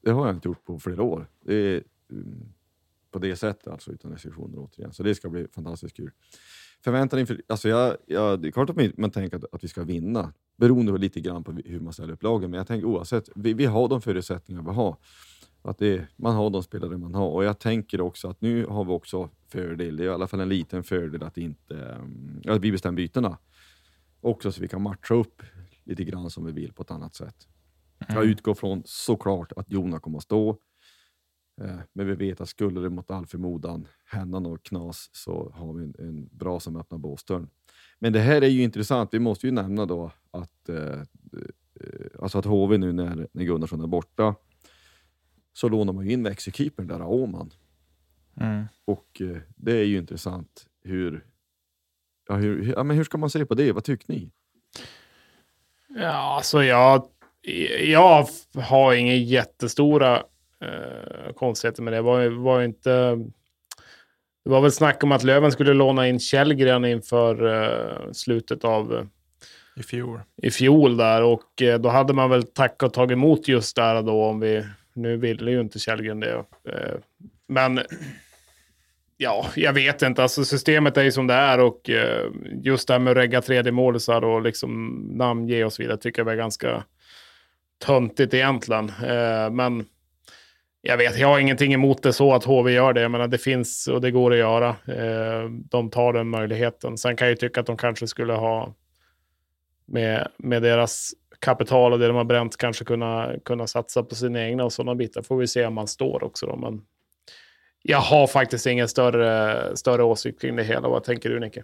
Det har jag inte gjort på flera år. Det är mm, på det sättet alltså, utan restriktioner återigen. Så det ska bli fantastiskt kul. Förväntan inför, alltså jag, jag, det är klart att man tänker att, att vi ska vinna, beroende lite grann på hur man ställer upp lagen. Men jag tänker oavsett, vi, vi har de förutsättningar vi har. Att det, man har de spelare man har. Och jag tänker också att nu har vi också fördel, det är i alla fall en liten fördel att, inte, um, att vi bestämmer bytena. Också så vi kan matcha upp lite grann som vi vill på ett annat sätt. Mm. Jag utgår från såklart att Jona kommer att stå. Eh, men vi vet att skulle det mot all förmodan hända något knas så har vi en, en bra som öppnar båsdörren. Men det här är ju intressant. Vi måste ju nämna då att, eh, eh alltså att HV nu när, när Gunnarsson är borta så lånar man ju in växelkeepern där, Åman. Mm. Och eh, det är ju intressant hur, ja, hur, ja, men hur ska man se på det? Vad tycker ni? Ja, alltså jag, jag har inga jättestora eh, konstigheter med det. Var, var inte... Det var väl snack om att Löven skulle låna in Källgren inför eh, slutet av i fjol. I fjol där och eh, då hade man väl tackat och tagit emot just där då om vi... Nu ville ju inte Källgren det. Eh, men ja, jag vet inte. Alltså systemet är ju som det är och eh, just det här med att regga 3D-målisar och liksom namnge och så vidare tycker jag är ganska töntigt egentligen. Eh, men jag vet, jag har ingenting emot det så att HV gör det. Jag menar, det finns och det går att göra. Eh, de tar den möjligheten. Sen kan jag ju tycka att de kanske skulle ha med, med deras kapital och det de har bränt kanske kunna, kunna satsa på sina egna och sådana bitar. Får vi se om man står också då. Men jag har faktiskt ingen större, större åsikt kring det hela. Vad tänker du Nicke?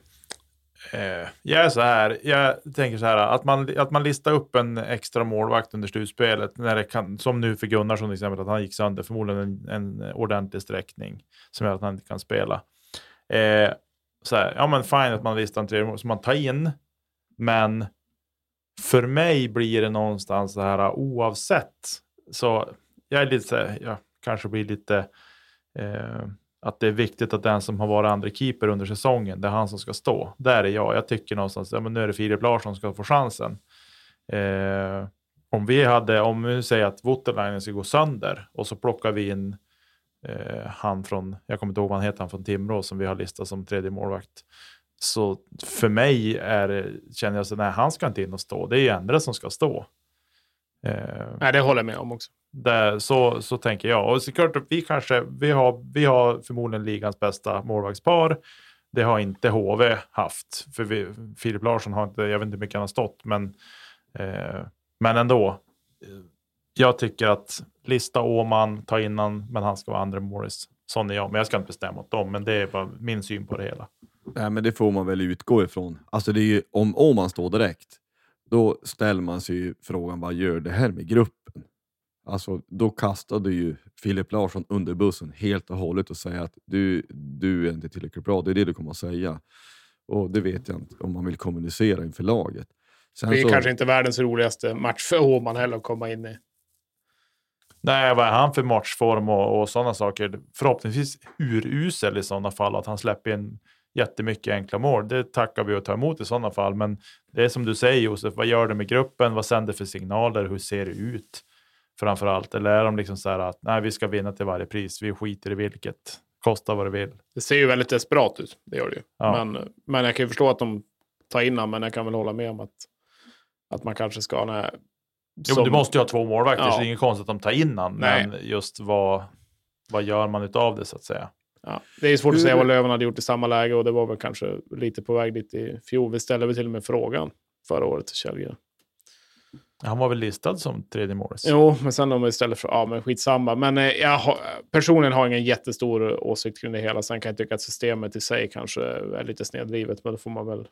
Eh, jag är så här, jag tänker så här att man, att man listar upp en extra målvakt under slutspelet, när det kan, som nu för Gunnarsson till exempel, att han gick sönder, förmodligen en, en ordentlig sträckning som gör att han inte kan spela. Eh, så här, ja men fine att man listar en tredje mål som man tar in, men för mig blir det någonstans så här oavsett, så jag är lite så här, jag kanske blir lite eh, att det är viktigt att den som har varit andra keeper under säsongen, det är han som ska stå. Där är jag. Jag tycker någonstans, ja men nu är det Filip Larsson som ska få chansen. Eh, om vi hade, om vi säger att Voutilainen ska gå sönder och så plockar vi in eh, han från, jag kommer inte ihåg vad han heter, han från Timrå som vi har listat som tredje målvakt. Så för mig är känner jag så nej, han ska inte in och stå. Det är ju andra som ska stå. Eh, nej, det håller jag med om också. Där, så, så tänker jag. Och såklart, vi kanske, vi har, vi har förmodligen ligans bästa målvaktspar. Det har inte HV haft. För vi, Filip Larsson har inte, jag vet inte hur mycket han har stått, men, eh, men ändå. Jag tycker att lista Åman, ta innan, men han ska vara andra Morris. Sån är jag, men jag ska inte bestämma åt dem. Men det är bara min syn på det hela. Nej, men det får man väl utgå ifrån. Alltså det är ju, om Åman står direkt, då ställer man sig ju frågan vad gör det här med gruppen? Alltså, då kastade ju Filip Larsson under bussen helt och hållet och säger att du, du är inte tillräckligt bra. Det är det du kommer att säga. Och det vet jag inte om man vill kommunicera inför laget. Sen det är så... kanske inte världens roligaste match för Åman heller att komma in i. Nej, vad är han för matchform och, och sådana saker? Förhoppningsvis urusel i sådana fall, att han släpper in jättemycket enkla mål. Det tackar vi och tar emot i sådana fall. Men det är som du säger Josef, vad gör det med gruppen? Vad sänder för signaler? Hur ser det ut? Framför allt. Eller är de liksom så här att nej, vi ska vinna till varje pris. Vi skiter i vilket. Kosta vad det vill. Det ser ju väldigt desperat ut. Det gör det ju. Ja. Men, men jag kan ju förstå att de tar in honom, men jag kan väl hålla med om att, att man kanske ska... Nej, som... Jo, du måste ju ha två målvakter, ja. så det är inget konstigt att de tar in honom. Men just vad, vad gör man utav det så att säga? Ja, det är svårt att säga vad Löven hade gjort i samma läge och det var väl kanske lite på väg dit i fjol. Vi ställde väl till och med frågan förra året till Källgren. Han var väl listad som tredje målis? Jo, men sen om vi istället för, ja men skitsamma. Men eh, jag har, personligen har ingen jättestor åsikt kring det hela. Sen kan jag tycka att systemet i sig kanske är lite snedrivet, men då får man väl,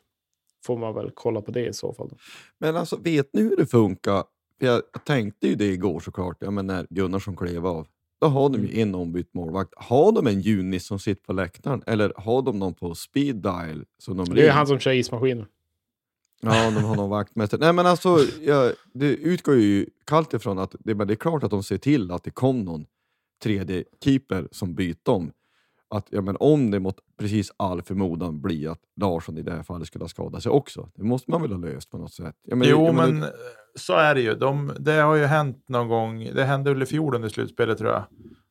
får man väl kolla på det i så fall. Men alltså, vet ni hur det funkar? Jag tänkte ju det igår såklart, ja, men när Gunnarsson klev av. Då har de ju mm. en ombytt målvakt. Har de en Junis som sitter på läktaren eller har de någon på speed dial? Som de det är han som kör ismaskinen. Ja, de har någon vaktmästare. Nej, men alltså, ja, det utgår ju kallt ifrån att det, men det är klart att de ser till att det kom någon tredje keeper som byter om. Att, ja, men om det mot precis all förmodan blir att Larsson i det här fallet skulle ha skadat sig också. Det måste man väl ha löst på något sätt? Ja, men, jo, ja, men, men det... så är det ju. De, det har ju hänt någon gång. Det hände väl i fjol under slutspelet tror jag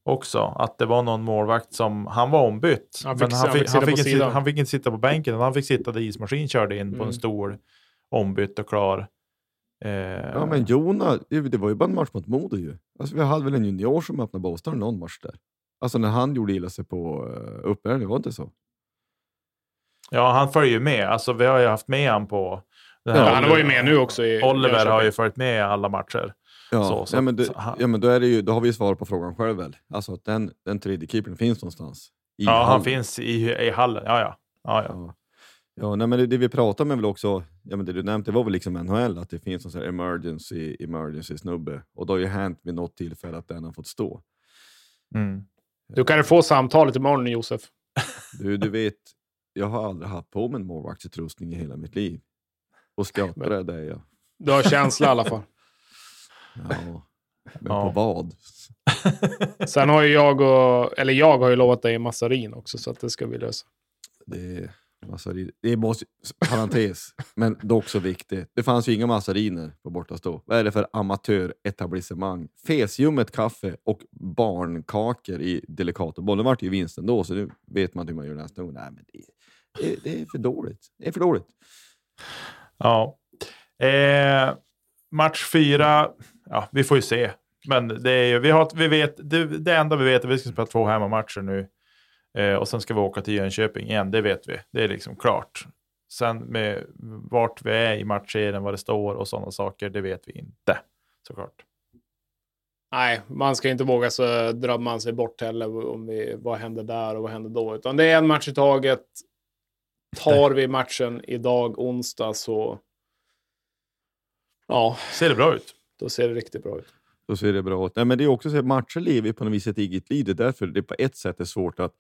också. Att det var någon målvakt som, han var ombytt. Han fick, men han fick, han fick, han fick inte, han fick inte sitta på bänken, han fick sitta där ismaskin körde in mm. på en mm. stol ombytt och klar. Eh, ja, men Jona, det var ju bara en match mot Modo ju. Alltså, vi hade väl en junior som öppnade Båstad någon match där. Alltså när han gjorde illa sig på uh, uppvärmning, var det inte så? Ja, han följer ju med. Alltså, vi har ju haft med honom på... Ja, han var ju med nu också. I, Oliver har ju följt med i alla matcher. Ja, så, så, ja, men, det, ja, men då, är det ju, då har vi svar på frågan själv väl. Alltså att den, den tredje keepern finns någonstans. ja, hallen. han finns i, i hallen. Ja, ja. ja, ja. Ja, nej, men det, det vi pratar med väl också, ja, men det du nämnde, det var väl liksom NHL, att det finns en sån här emergency, emergency snubbe. Och då har ju hänt vid något tillfälle att den har fått stå. Mm. Du kan få samtalet imorgon, Josef. Du, du vet, jag har aldrig haft på mig en målvaktsutrustning i hela mitt liv. Och skrattar är det jag. Du har känsla i alla fall. Ja, men ja. på vad? Sen har ju jag och, eller jag har ju lovat dig massarin också, så att det ska vi lösa. Det Alltså, det är måste, parentes, men dock så viktigt. Det fanns ju inga massariner på bortastå. Vad är det för amatöretablissemang? Fesljummet kaffe och barnkakor i Delicatobollen vart ju vinsten då, så nu vet man hur man gör nästa gång. Nej, men det, det, det, är för dåligt. Det är för dåligt. Ja. Eh, match fyra, ja, vi får ju se. Men det, är, vi har, vi vet, det, det enda vi vet är att vi ska spela två hemmamatcher nu. Eh, och sen ska vi åka till Jönköping igen, det vet vi. Det är liksom klart. Sen med vart vi är i matchserien, vad det står och sådana saker, det vet vi inte såklart. Nej, man ska inte våga så drömma sig bort heller om vi, vad händer där och vad händer då. Utan det är en match i taget. Tar vi matchen idag, onsdag, så... Ja. Ser det bra ut? Då ser det riktigt bra ut. Då ser det bra ut. Nej, men det är också så att matcher lever på något vis ett eget liv. Det är därför det på ett sätt är svårt att...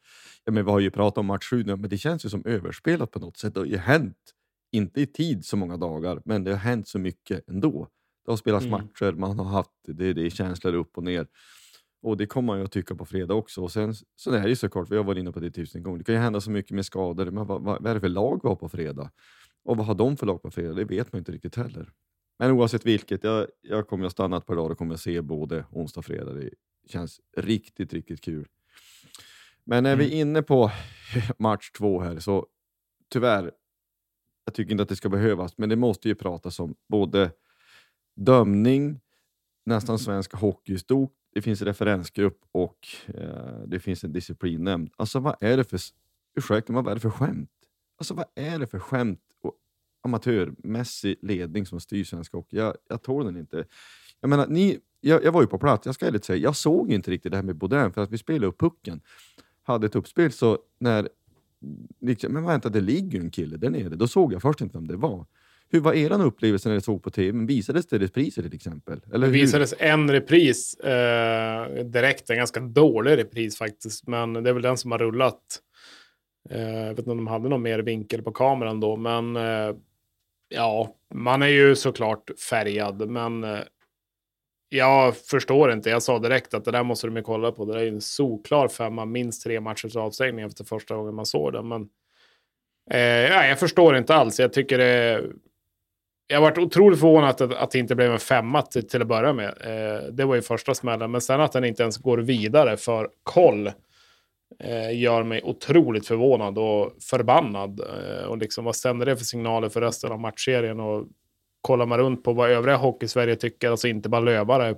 Ja, men vi har ju pratat om match 7 men det känns ju som överspelat på något sätt. Det har ju hänt, inte i tid så många dagar, men det har hänt så mycket ändå. Det har spelats mm. matcher, man har haft det, det är känslor upp och ner. Och det kommer man ju att tycka på fredag också. Och sen så är det ju såklart, vi har varit inne på det tusen gånger, det kan ju hända så mycket med skador. Men vad, vad, vad är det för lag vi har på fredag? Och vad har de för lag på fredag? Det vet man inte riktigt heller. Men oavsett vilket, jag, jag kommer att stanna ett par dagar och kommer att se både onsdag och fredag. Det känns riktigt, riktigt kul. Men när vi Mm. är inne på match två här så tyvärr, jag tycker inte att det ska behövas, men det måste ju pratas om både dömning, nästan svensk hockey i stort, det finns en referensgrupp och eh, det finns en disciplinnämnd. Alltså vad är det för, ursäkta, vad är det för skämt? Alltså vad är det för skämt amatörmässig ledning som styr svensk hockey? Jag, jag tål den inte. Jag menar, ni, jag, jag var ju på plats, jag ska ärligt säga, jag såg inte riktigt det här med Baudin för att vi spelade upp pucken. Hade ett uppspel så när, liksom, men vänta det ligger ju en kille där nere. Då såg jag först inte vem det var. Hur var er upplevelse när ni såg på tv? Visades det repriser till exempel? Eller Det hur? visades en repris eh, direkt, en ganska dålig repris faktiskt, men det är väl den som har rullat. Eh, jag vet inte om de hade någon mer vinkel på kameran då, men eh, ja, man är ju såklart färgad, men eh, jag förstår inte. Jag sa direkt att det där måste de ju kolla på. Det där är ju en solklar femma, minst tre matchers avstängning efter första gången man såg den. Men eh, ja, jag förstår inte alls. Jag tycker det jag varit otroligt förvånad att, att det inte blev en femma till, till att börja med. Eh, det var ju första smällen, men sen att den inte ens går vidare för koll eh, Eh, gör mig otroligt förvånad och förbannad. Eh, och liksom, vad sänder det för signaler för resten av matchserien? Och kollar man runt på vad övriga hockey-Sverige tycker, alltså inte bara lövare,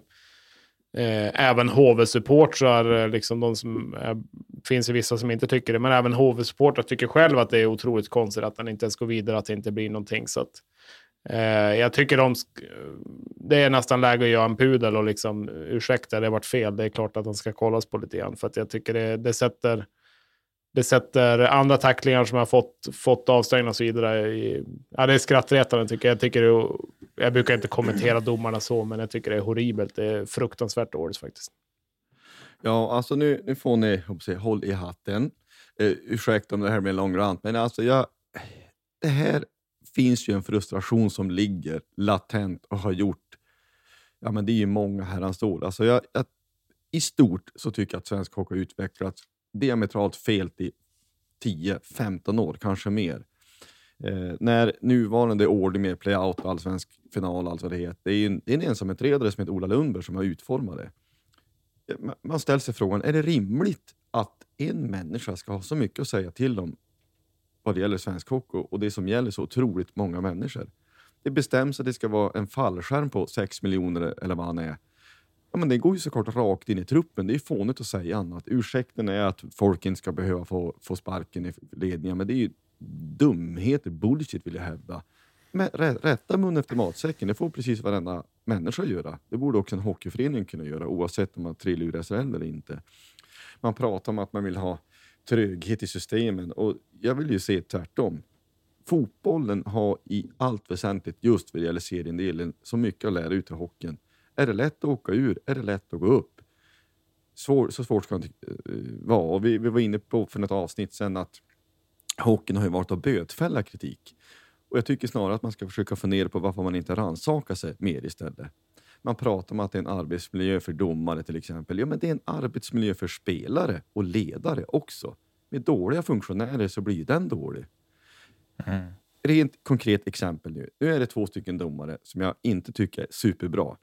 eh, även HV-supportrar, eh, liksom de som eh, finns ju vissa som inte tycker det, men även HV-supportrar tycker själv att det är otroligt konstigt att den inte ens går vidare, att det inte blir någonting. Så att, Eh, Eh, jag tycker de det är nästan läge att göra en pudel och liksom ursäkta, det har varit fel. Det är klart att han ska kollas på lite grann för att jag tycker det, det sätter det sätter andra tacklingar som har fått, fått avstängda och så vidare. I, ja, det är skrattretande tycker jag. Jag, tycker det, jag brukar inte kommentera domarna så, men jag tycker det är horribelt. Det är fruktansvärt dåligt faktiskt. Ja, alltså nu, nu får ni säga, håll i hatten. Eh, ursäkta om det här blir en lång rant, men alltså jag, det här finns ju en frustration som ligger latent och har gjort, ja men det är ju många herrans år. Alltså jag, jag, I stort så tycker jag att svensk hockey har utvecklats diametralt fel i 10-15 år, kanske mer. Eh, när nuvarande ordning med playout, allsvensk final, allt vad det heter, det är, en, det är en ensamutredare som heter Ola Lundberg som har utformat det. Eh, man ställer sig frågan, är det rimligt att en människa ska ha så mycket att säga till om vad det gäller svensk hockey och det som gäller så otroligt många människor? Det bestäms att det ska vara en fallskärm på 6 miljoner eller vad han är. Ja, men det går ju såklart rakt in i truppen. Det är fånigt att säga annat. Ursäkten är att folk inte ska behöva få, få sparken i ledningen, men det är ju dumheter, bullshit vill jag hävda. Men rätta mun efter matsäcken, det får precis varenda människa göra. Det borde också en hockeyförening kunna göra, oavsett om man trillar ur SHL eller inte. Man pratar om att man vill ha tröghet i systemen och jag vill ju se tvärtom. Fotbollen har i allt väsentligt, just vad det gäller seriendelen, så mycket att lära ut i hockeyn. Är det lätt att åka ur? Är det lätt att gå upp? Svår, så svårt ska det inte eh, vara. Och vi, vi var inne på för något avsnitt sen att hockeyn har ju varit att bötfälla kritik. Och jag tycker snarare att man ska försöka fundera på varför man inte rannsakar sig mer istället. Man pratar om att det är en arbetsmiljö för domare till exempel. Ja, men det är en arbetsmiljö för spelare och ledare också. Med dåliga funktionärer så blir den dålig. Rent konkret exempel nu. Nu är det två stycken domare som jag inte tycker är superbra.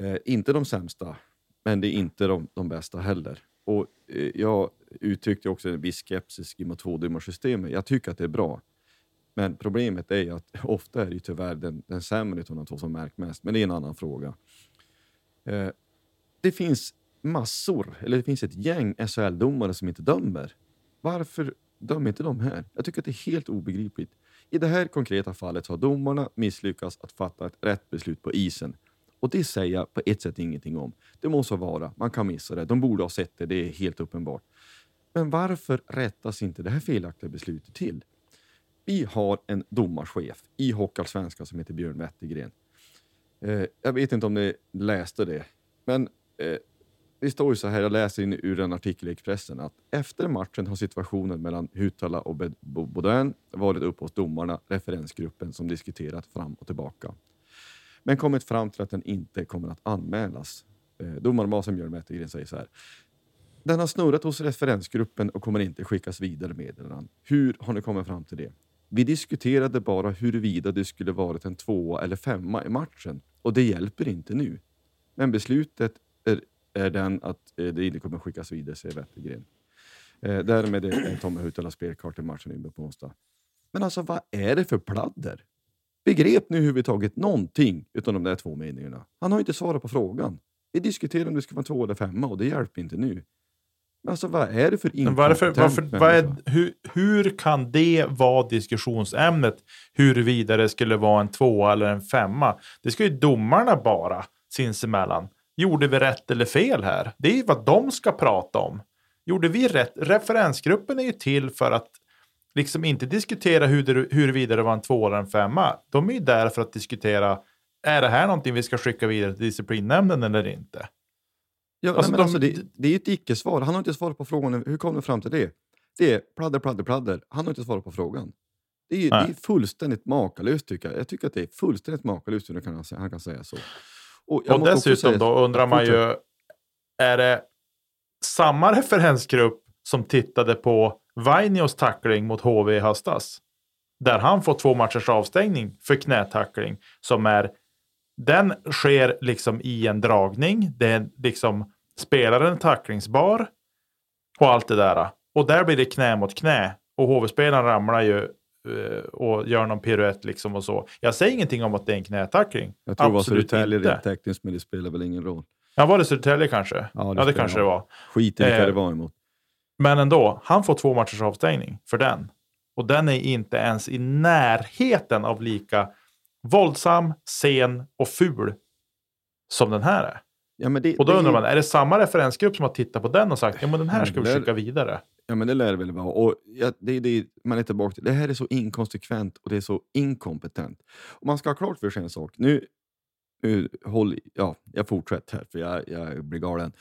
Eh, inte de sämsta, men det är inte de, de bästa heller. Och eh, Jag uttryckte också en viss skepsis mot tvådomarsystemet. Jag tycker att det är bra. Men problemet är ju att ofta är det tyvärr den, den sämre av de två som märks mest. Men det är en annan fråga. Eh, det finns massor, eller det finns ett gäng SHL-domare som inte dömer. Varför dömer inte de här? Jag tycker att det är helt obegripligt. I det här konkreta fallet har domarna misslyckats att fatta ett rätt beslut på isen. Och det säger jag på ett sätt ingenting om. Det må så vara, man kan missa det. De borde ha sett det, det är helt uppenbart. Men varför rättas inte det här felaktiga beslutet till? Vi har en domarchef i Hockeyallsvenskan som heter Björn Wettergren. Eh, jag vet inte om ni läste det, men eh, det står ju så här, jag läser in ur en artikel i Expressen, att efter matchen har situationen mellan Hutala och Baudin varit uppe hos domarna, referensgruppen, som diskuterat fram och tillbaka. Men kommit fram till att den inte kommer att anmälas. Eh, domarbasen Björn Wettergren säger så här. Den har snurrat hos referensgruppen och kommer inte skickas vidare meddelanden. Hur har ni kommit fram till det? Vi diskuterade bara huruvida det skulle varit en tvåa eller femma i matchen och det hjälper inte nu. Men beslutet är, är den att eh, det inte kommer skickas vidare, säger Wettergren. Eh, därmed är Tommy Huitala spelkart i matchen Umeå på onsdag. Men alltså, vad är det för pladder? Begrep ni överhuvudtaget någonting utan de där två meningarna? Han har inte svarat på frågan. Vi diskuterar om det ska vara två eller femma och det hjälper inte nu. Alltså, vad är det för varför, inkompetent varför, vad är, hur, hur kan det vara diskussionsämnet huruvida det skulle vara en tvåa eller en femma? Det ska ju domarna bara sinsemellan. Gjorde vi rätt eller fel här? Det är ju vad de ska prata om. Gjorde vi rätt? Referensgruppen är ju till för att liksom inte diskutera hur det, huruvida det var en tvåa eller en femma. De är ju där för att diskutera, är det här någonting vi ska skicka vidare till disciplinnämnden eller inte? Ja, Alltså, nej, men de- alltså, det, det är ett icke-svar. Han har inte svarat på frågan. Hur kom du fram till det? Det är pladder, pladder, pladder. Han har inte svarat på frågan. Det är, det är fullständigt makalöst tycker jag. Jag tycker att det är fullständigt makalöst hur han kan, han kan säga så. Och, Och dessutom säga- då undrar man ju, är det samma referensgrupp som tittade på Vainios tackling mot HV i höstas? Där han får två matchers avstängning för knätackling som är den sker liksom i en dragning. Det är liksom spelaren tacklingsbar och allt det där. Och där blir det knä mot knä och HV-spelaren ramlar ju eh, och gör någon piruett liksom och så. Jag säger ingenting om att det är en knätackling. Jag tror det var Absolut Södertälje rent tekniskt, men det spelar väl ingen roll. Ja, var det Södertälje kanske? Ja, det, spelar kanske det var. Skit i vilka Eh, det var emot. Men ändå, han får två matchers avstängning för den. Och den är inte ens i närheten av lika våldsam, sen och ful som den här är. Ja, det, Och då det, undrar man, är det samma referensgrupp som har tittat på den och sagt ja men den här ska vi skicka vidare? Ja, men det lär det väl vara. Och ja, det, det, man är tillbaka till. Det här är så inkonsekvent och det är så inkompetent. Och man ska ha klart för sig en sak. Nu, nu håll, ja, jag fortsätter här för jag, jag blir galen.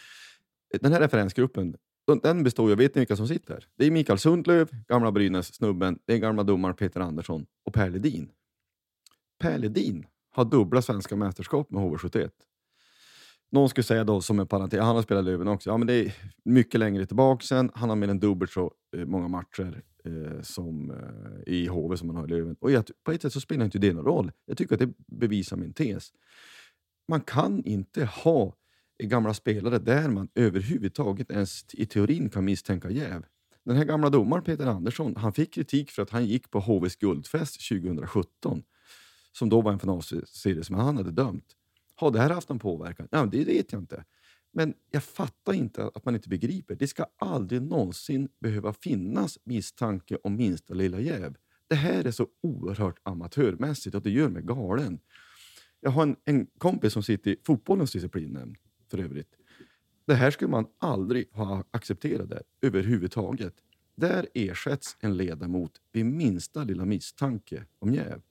Den här referensgruppen, den- den består ju, vet ni vilka som sitter? Det är Mikael Sundlöv, gamla Brynäs-snubben, det är gamla domaren Peter Andersson och Per Ledin. Per Ledin har dubbla svenska mästerskap med HV71. Någon skulle säga då som en parentes, han har spelat i Löven också, ja men det är mycket längre tillbaka sen. Han har mer än dubbelt så eh, många matcher eh, som eh, i HV som han har i Löven. Och jag, på ett sätt så spelar inte det någon roll. Jag tycker att det bevisar min tes. Man kan inte ha gamla spelare där man överhuvudtaget ens i teorin kan misstänka jäv. Den här gamla domaren Peter Andersson, han fick kritik för att han gick på HVs guldfest 2017, som då var en finalserie som han hade dömt. Har det här haft någon påverkan? Ja, det vet jag inte. Men jag fattar inte att man inte begriper. Det ska aldrig någonsin behöva finnas misstanke om minsta lilla jäv. Det här är så oerhört amatörmässigt och det gör mig galen. Jag har en, en kompis som sitter i fotbollens disciplinnämnd för övrigt. Det här skulle man aldrig ha accepterat där överhuvudtaget. Där ersätts en ledamot vid minsta lilla misstanke om jäv.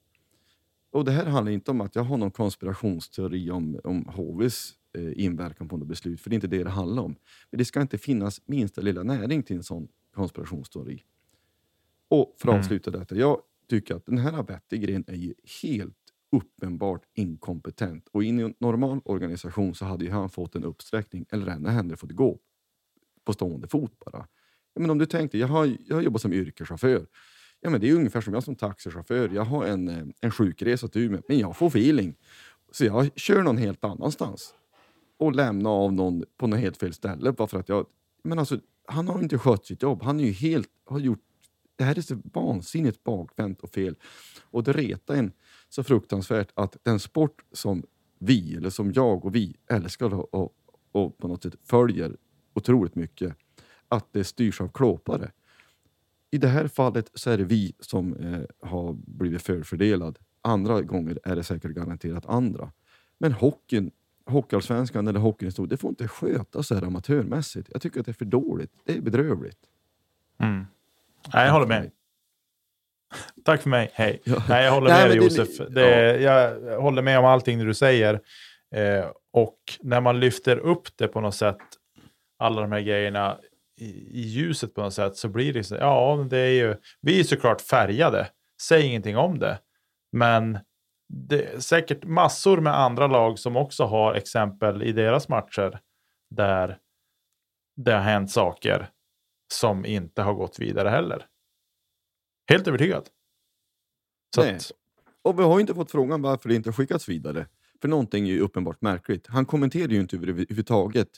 Och det här handlar inte om att jag har någon konspirationsteori om, om HVs eh, inverkan på något beslut, för det är inte det det handlar om. Men det ska inte finnas minsta lilla näring till en sån konspirationsteori. Och för att Mm. avsluta detta, jag tycker att den här Wettergren är ju helt uppenbart inkompetent. Och i en normal organisation så hade ju han fått en uppsträckning, eller ännu hellre fått gå på stående fot bara. Men om du tänkte, jag har, jag har jobbat som yrkeschaufför. Ja, men det är ungefär som jag som taxichaufför. Jag har en, eh, en sjukresa till Umeå, men jag får feeling. Så jag kör någon helt annanstans. Och lämnar av någon på något helt fel ställe. Bara för att jag, men alltså, han har inte skött sitt jobb. Han är ju helt, har gjort, det här är så vansinnigt bakvänt och fel. Och det retar en så fruktansvärt att den sport som vi, eller som jag och vi älskar och, och, och på något sätt följer otroligt mycket, att det styrs av klåpare. I det här fallet så är det vi som eh, har blivit förfördelad. Andra gånger är det säkert garanterat andra. Men hockeyn, Hockeyallsvenskan eller hockeyn i stort, det får inte skötas så här amatörmässigt. Jag tycker att det är för dåligt. Det är bedrövligt. Mm. Nej, jag håller med. Tack för mig, hej. Ja. Nej, jag håller med dig det- Josef. Det, Jag håller med om allting du säger. Eh, och när man lyfter upp det på något sätt, alla de här grejerna i, ljuset på något sätt, så blir det så, ja, det är ju, vi är såklart färgade. Säg ingenting om det. Men det är säkert massor med andra lag som också har exempel i deras matcher där det har hänt saker som inte har gått vidare heller. Helt övertygad. Så Nej. att, Och vi har ju inte fått frågan varför det inte har skickats vidare. För någonting är ju uppenbart märkligt. Han kommenterade ju inte överhuvudtaget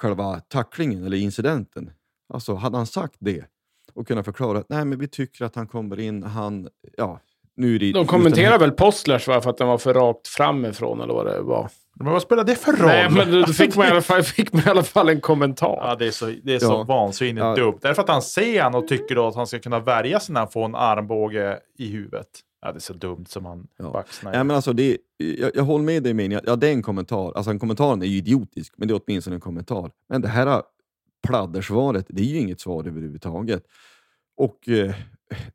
själva tacklingen eller incidenten. Alltså, hade han sagt det och kunnat förklara att nej, men vi tycker att han kommer in, han, ja, nu är det... De kommenterar väl Postlers va, för att den var för rakt framifrån eller vad det var. Men vad spelar det för roll? Nej, men då fick man i alla fall, fick man i alla fall en kommentar. Ja, det är så, det är så Ja. vansinnigt Ja. dumt. Därför att han ser han och tycker då att han ska kunna värja sig när han får en armbåge i huvudet. Ja, det är så dumt som han Ja. baxnar. Ja, men alltså det, jag, jag håller med dig i meningen, ja det är en kommentar. Alltså en kommentaren är ju idiotisk, men det är åtminstone en kommentar. Men det här pladdersvaret, det är ju inget svar överhuvudtaget. Och eh,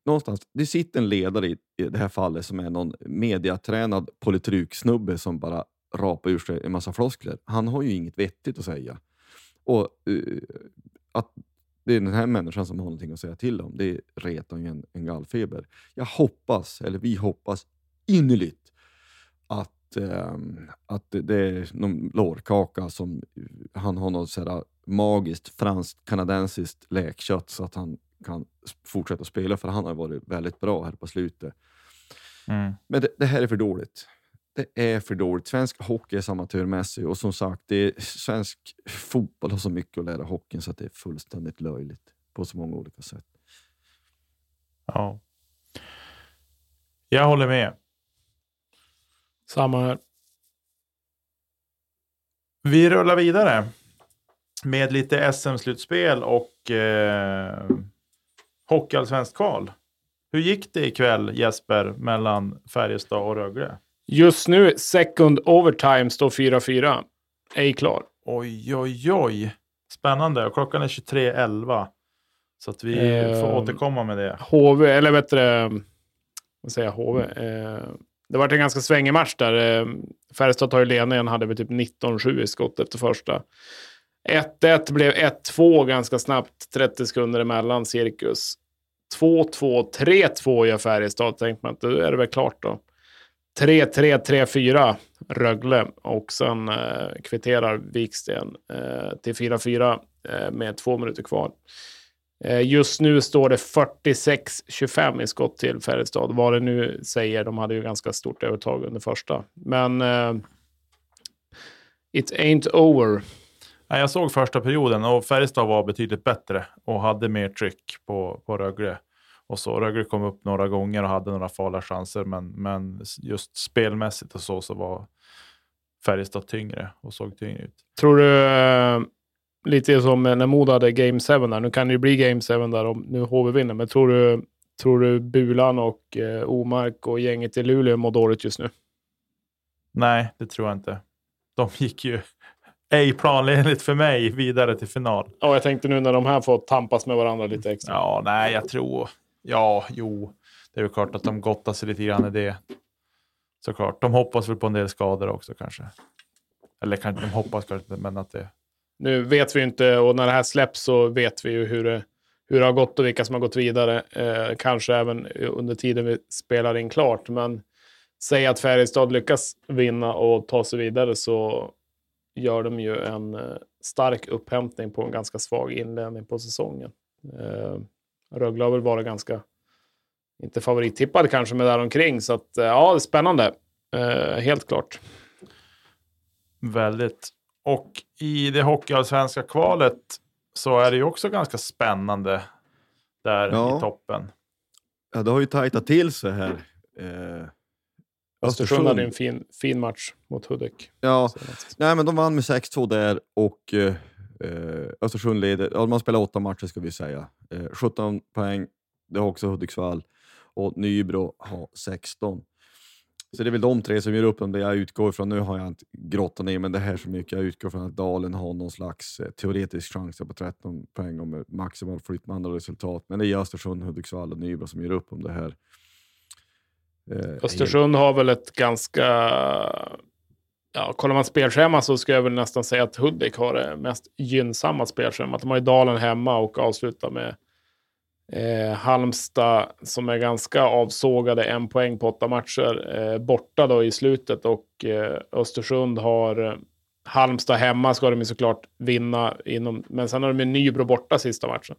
någonstans, det sitter en ledare i, i det här fallet som är någon mediatränad politruk-snubbe som bara rapar ur sig en massa floskler. Han har ju inget vettigt att säga. Och eh, att det är den här människan som har någonting att säga till om, det retar ju en, en gallfeber. Jag hoppas, eller vi hoppas innerligt att, ehm, att det- är någon lårkaka som han har något sådär magiskt franskt-kanadensiskt läkkött så att han kan fortsätta spela, för han har varit väldigt bra här på slutet. Mm. Men det, det här är för dåligt. Det är för dåligt. Svensk hockey är så amatörmässig och som sagt, det är, svensk fotboll har så mycket att lära hockeyn så att det är fullständigt löjligt på så många olika sätt. Ja. Jag håller med. Samma här. Vi rullar vidare med lite SM-slutspel och eh, Hockeyallsvenskt kval. Hur gick det ikväll, Jesper, mellan Färjestad och Rögle? Just nu, second overtime står 4-4. Ej klar. Oj, oj, oj. Spännande. Och klockan är 23.11. Så att vi Eh, får återkomma med det. HV, eller det, vad säger jag, HV? Eh, det var en ganska svängig match där. Eh, Färjestad tar ju ledningen, hade vi typ 19-7 i skott efter första. 1-1 blev 1-2 ganska snabbt, 30 sekunder emellan cirkus. 2-2, 3-2 gör Färjestad, tänkte man att då är det väl klart då. 3-3, 3-4 Rögle och sen eh, kvitterar Viksten eh, till 4-4 eh, med två minuter kvar. Eh, Just nu står det 46-25 i skott till Färjestad. Vad det nu säger, de hade ju ganska stort övertag under första. Men eh, it ain't over. Jag såg första perioden och Färjestad var betydligt bättre och hade mer tryck på, på Rögle. Och så Rögle kom upp några gånger och hade några farliga chanser, men, men just spelmässigt och så, så var Färjestad tyngre och såg tyngre ut. Tror du, eh, lite som när Modo hade Game 7 där, nu kan det ju bli Game 7 där om nu HV vinner, men tror du, tror du Bulan och eh, Omark och gänget i Luleå mår dåligt just nu? Nej, det tror jag inte. De gick ju ej planenligt för mig vidare till final. Ja, jag tänkte nu när de här får tampas med varandra lite extra. Ja, nej, jag tror... Ja, jo. Det är väl klart att de gottar sig lite grann i det. Såklart. De hoppas väl på en del skador också kanske. Eller kanske de hoppas kanske inte, men att det... Nu vet vi ju inte, och när det här släpps så vet vi ju hur det, hur det har gått och vilka som har gått vidare. Eh, kanske även under tiden vi spelar in klart. Men säg att Färjestad lyckas vinna och ta sig vidare så gör de ju en eh, stark upphämtning på en ganska svag inledning på säsongen. Eh, Rögle har väl varit ganska, inte favorittippad kanske, men däromkring. Så att, eh, ja, det är spännande. Eh, helt klart. Väldigt. Och i det hockeyallsvenska kvalet så är det ju också ganska spännande där Ja. i toppen. Ja, det har ju tajtat till sig här. Eh, Östersund hade en fin, fin match mot Hudik. Ja, senast. nej, men de vann med 6-2 där och eh, eh, Östersund leder. Ja, man spelar åtta matcher ska vi säga. Eh, 17 poäng, det har också Hudiksvall. Och Nybro har 16. Så det är väl de tre som gör upp om det jag utgår ifrån. Nu har jag inte grottat ner men det här så mycket. Jag utgår från att Dalen har någon slags eh, teoretisk chans på 13 poäng och eh, med maximal flytt med andra resultat. Men det är Östersund, Hudiksvall och Nybro som gör upp om det här. Eh, Östersund har väl ett ganska... Ja, kollar man spelschema så ska jag väl nästan säga att Hudik har det mest gynnsamma spelschemat. De har ju Dalen hemma och avslutar med eh, Halmstad som är ganska avsågade, en poäng på åtta matcher, eh, borta då i slutet. Och eh, Östersund har eh, Halmstad hemma ska de ju såklart vinna, inom, men sen har de ju Nybro borta sista matchen.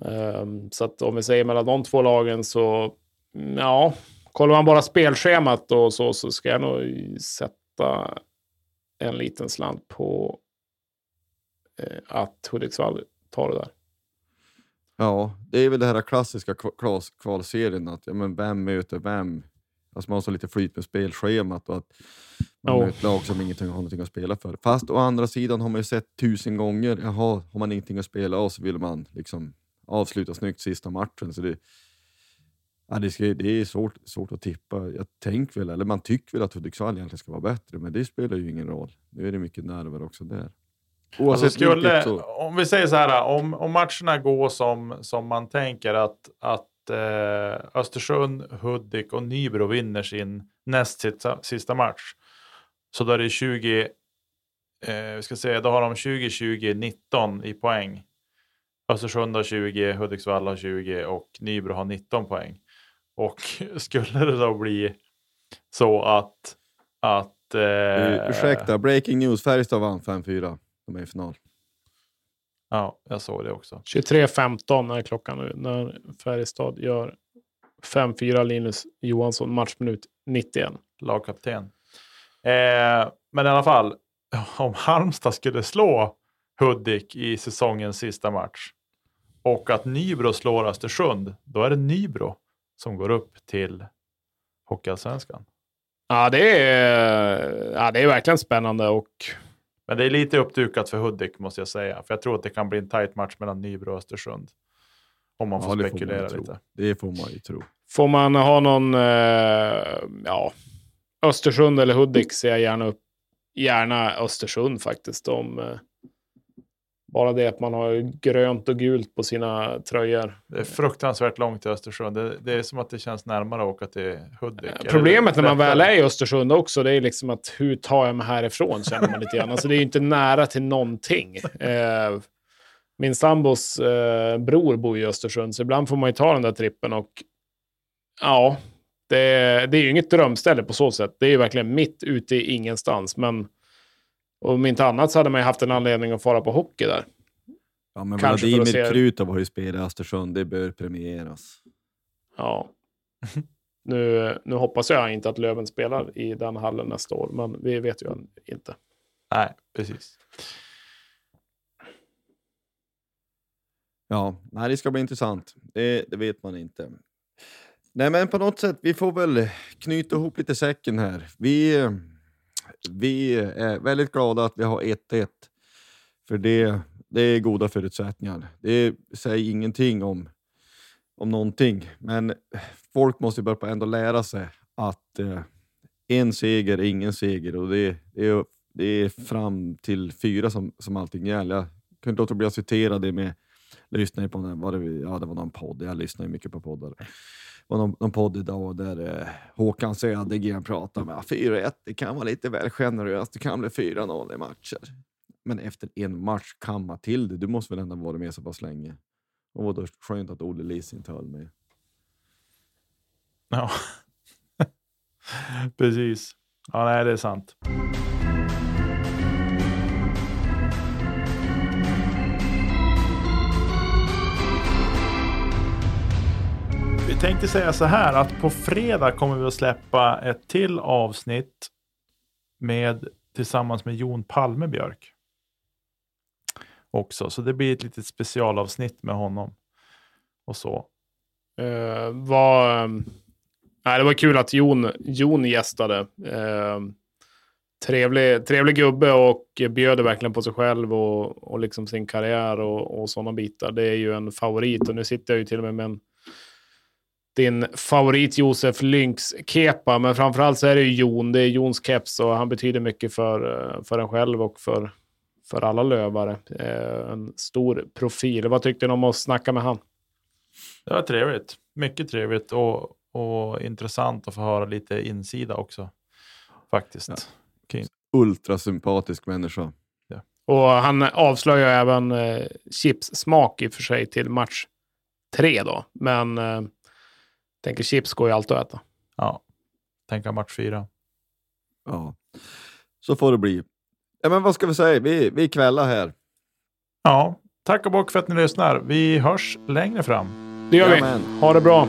Um, så att om vi säger mellan de två lagen så Ja, kollar man bara spelschemat och så, så ska jag nog sätta en liten slant på eh, att Hudiksvall ta det där. Ja, det är väl det här klassiska kva- klas- kvalserien, att ja, men vem möter vem? Alltså man har så lite flyt med spelschemat och att man Ja. möter lag som ingenting har någonting att spela för. Fast å andra sidan har man ju sett tusen gånger, jaha, har man ingenting att spela av så vill man liksom avsluta snyggt sista matchen. Så det, ja, det, ska, det är svårt, svårt att tippa. Jag tänker väl, eller man tycker väl att Hudiksvall egentligen ska vara bättre, men det spelar ju ingen roll. Nu är det mycket nerver också där. Oavsett Alltså skulle, så... om vi säger så här, om, om matcherna går som, som man tänker att, att eh, Östersund, Hudik och Nybro vinner sin näst sista, sista match. Så då är det 20, eh, vi ska säga, då har de 20, 20, 19 i poäng. Östersund har 20, Hudiksvall har 20 och Nybro har 19 poäng. Och skulle det då bli så att, att eh, Ursäkta, breaking news. Färjestad vann 5-4. De är i final. Ja, jag såg det också. 23.15 är klockan nu när Färjestad gör 5-4 Linus Johansson, matchminut 91. lagkapten. Eh, men i alla fall, om Halmstad skulle slå Hudik i säsongens sista match och att Nybro slår Östersund, då är det Nybro som går upp till Hockeyallsvenskan. Ja, det är, ja, det är verkligen spännande och Men det är lite uppdukat för Hudik måste jag säga, för jag tror att det kan bli en tight match mellan Nybro och Östersund. Om man får Ja, spekulera man ju lite. Tro. Det får man ju tro. får man ha någon, eh, ja, Östersund eller Hudik ser jag gärna upp. Gärna Östersund faktiskt. Om, eh, bara det att man har grönt och gult på sina tröjor. Det är fruktansvärt långt till Östersund. Det, det är som att det känns närmare att åka till Hudik. Eller Problemet när man väl är i Östersund också, det är liksom att hur tar jag mig härifrån, känner man lite grann. Alltså det är ju inte nära till någonting. Eh, min sambos eh, bror bor i Östersund, så ibland får man ju ta den där trippen och ja, det, det är ju inget drömställe på så sätt. Det är ju verkligen mitt ute i ingenstans, men om inte annat så hade man ju haft en anledning att fara på hockey där. Ja, men Kanske Vladimir se- Krutov har ju spelat i Östersund. Det bör premieras. Ja. Nu, nu hoppas jag inte att Löven spelar i den hallen nästa år, men vi vet ju inte. Nej, precis. Ja, nej, det ska bli intressant. Det, det vet man inte. Nej, men på något sätt, vi får väl knyta ihop lite säcken här. Vi, vi är väldigt glada att vi har 1-1. För det, det är goda förutsättningar. Det säger ingenting om, om någonting. Men folk måste ju börja på ändå lära sig att eh, en seger är ingen seger. Och det, det, är, det är fram till fyra som, som allting gäller. Jag kunde inte låta bli att citera det med lyssnade på den, var det, ja, det var någon podd, jag lyssnar ju mycket på poddar. Var någon, någon podd idag där eh, Håkan Södergren pratade med 4-1, det kan vara lite väl generöst, det kan bli 4-0 i matcher. Men efter en match kamma till det, du måste väl ändå vara med så pass länge. Och vad då skönt att Olle Lis inte höll med. Ja, precis. Ja, nej, det är sant. Tänkte säga så här att på fredag kommer vi att släppa ett till avsnitt med tillsammans med Jon Palmebjörk. Också, så det blir ett litet specialavsnitt med honom. Och så. Eh, uh, var, nej, det var kul att Jon, Jon gästade. Uh, trevlig, trevlig gubbe och bjöd verkligen på sig själv och, och liksom sin karriär och, och sådana bitar. Det är ju en favorit och nu sitter jag ju till och med med en, din favorit Josef Lynx kepa, men framförallt så är det ju Jon. Det är Jons keps och han betyder mycket för, eh, för en själv och för, för alla lövare. Uh, en stor profil. Vad tyckte ni om att snacka med han? Det var trevligt. Mycket trevligt och, och intressant att få höra lite insida också. Faktiskt. Ultrasympatisk människa. Och han avslöjar även eh, Chips smak i och för sig till match tre då. Men eh, tänker chips går ju alltid att äta. Ja, tänka match fyra. Ja, så får det bli. Ja, men vad ska vi säga? Vi, vi kvällar här. Ja, tack och bock för att ni lyssnar. Vi hörs längre fram. Det gör Jajamän. vi. Ha det bra.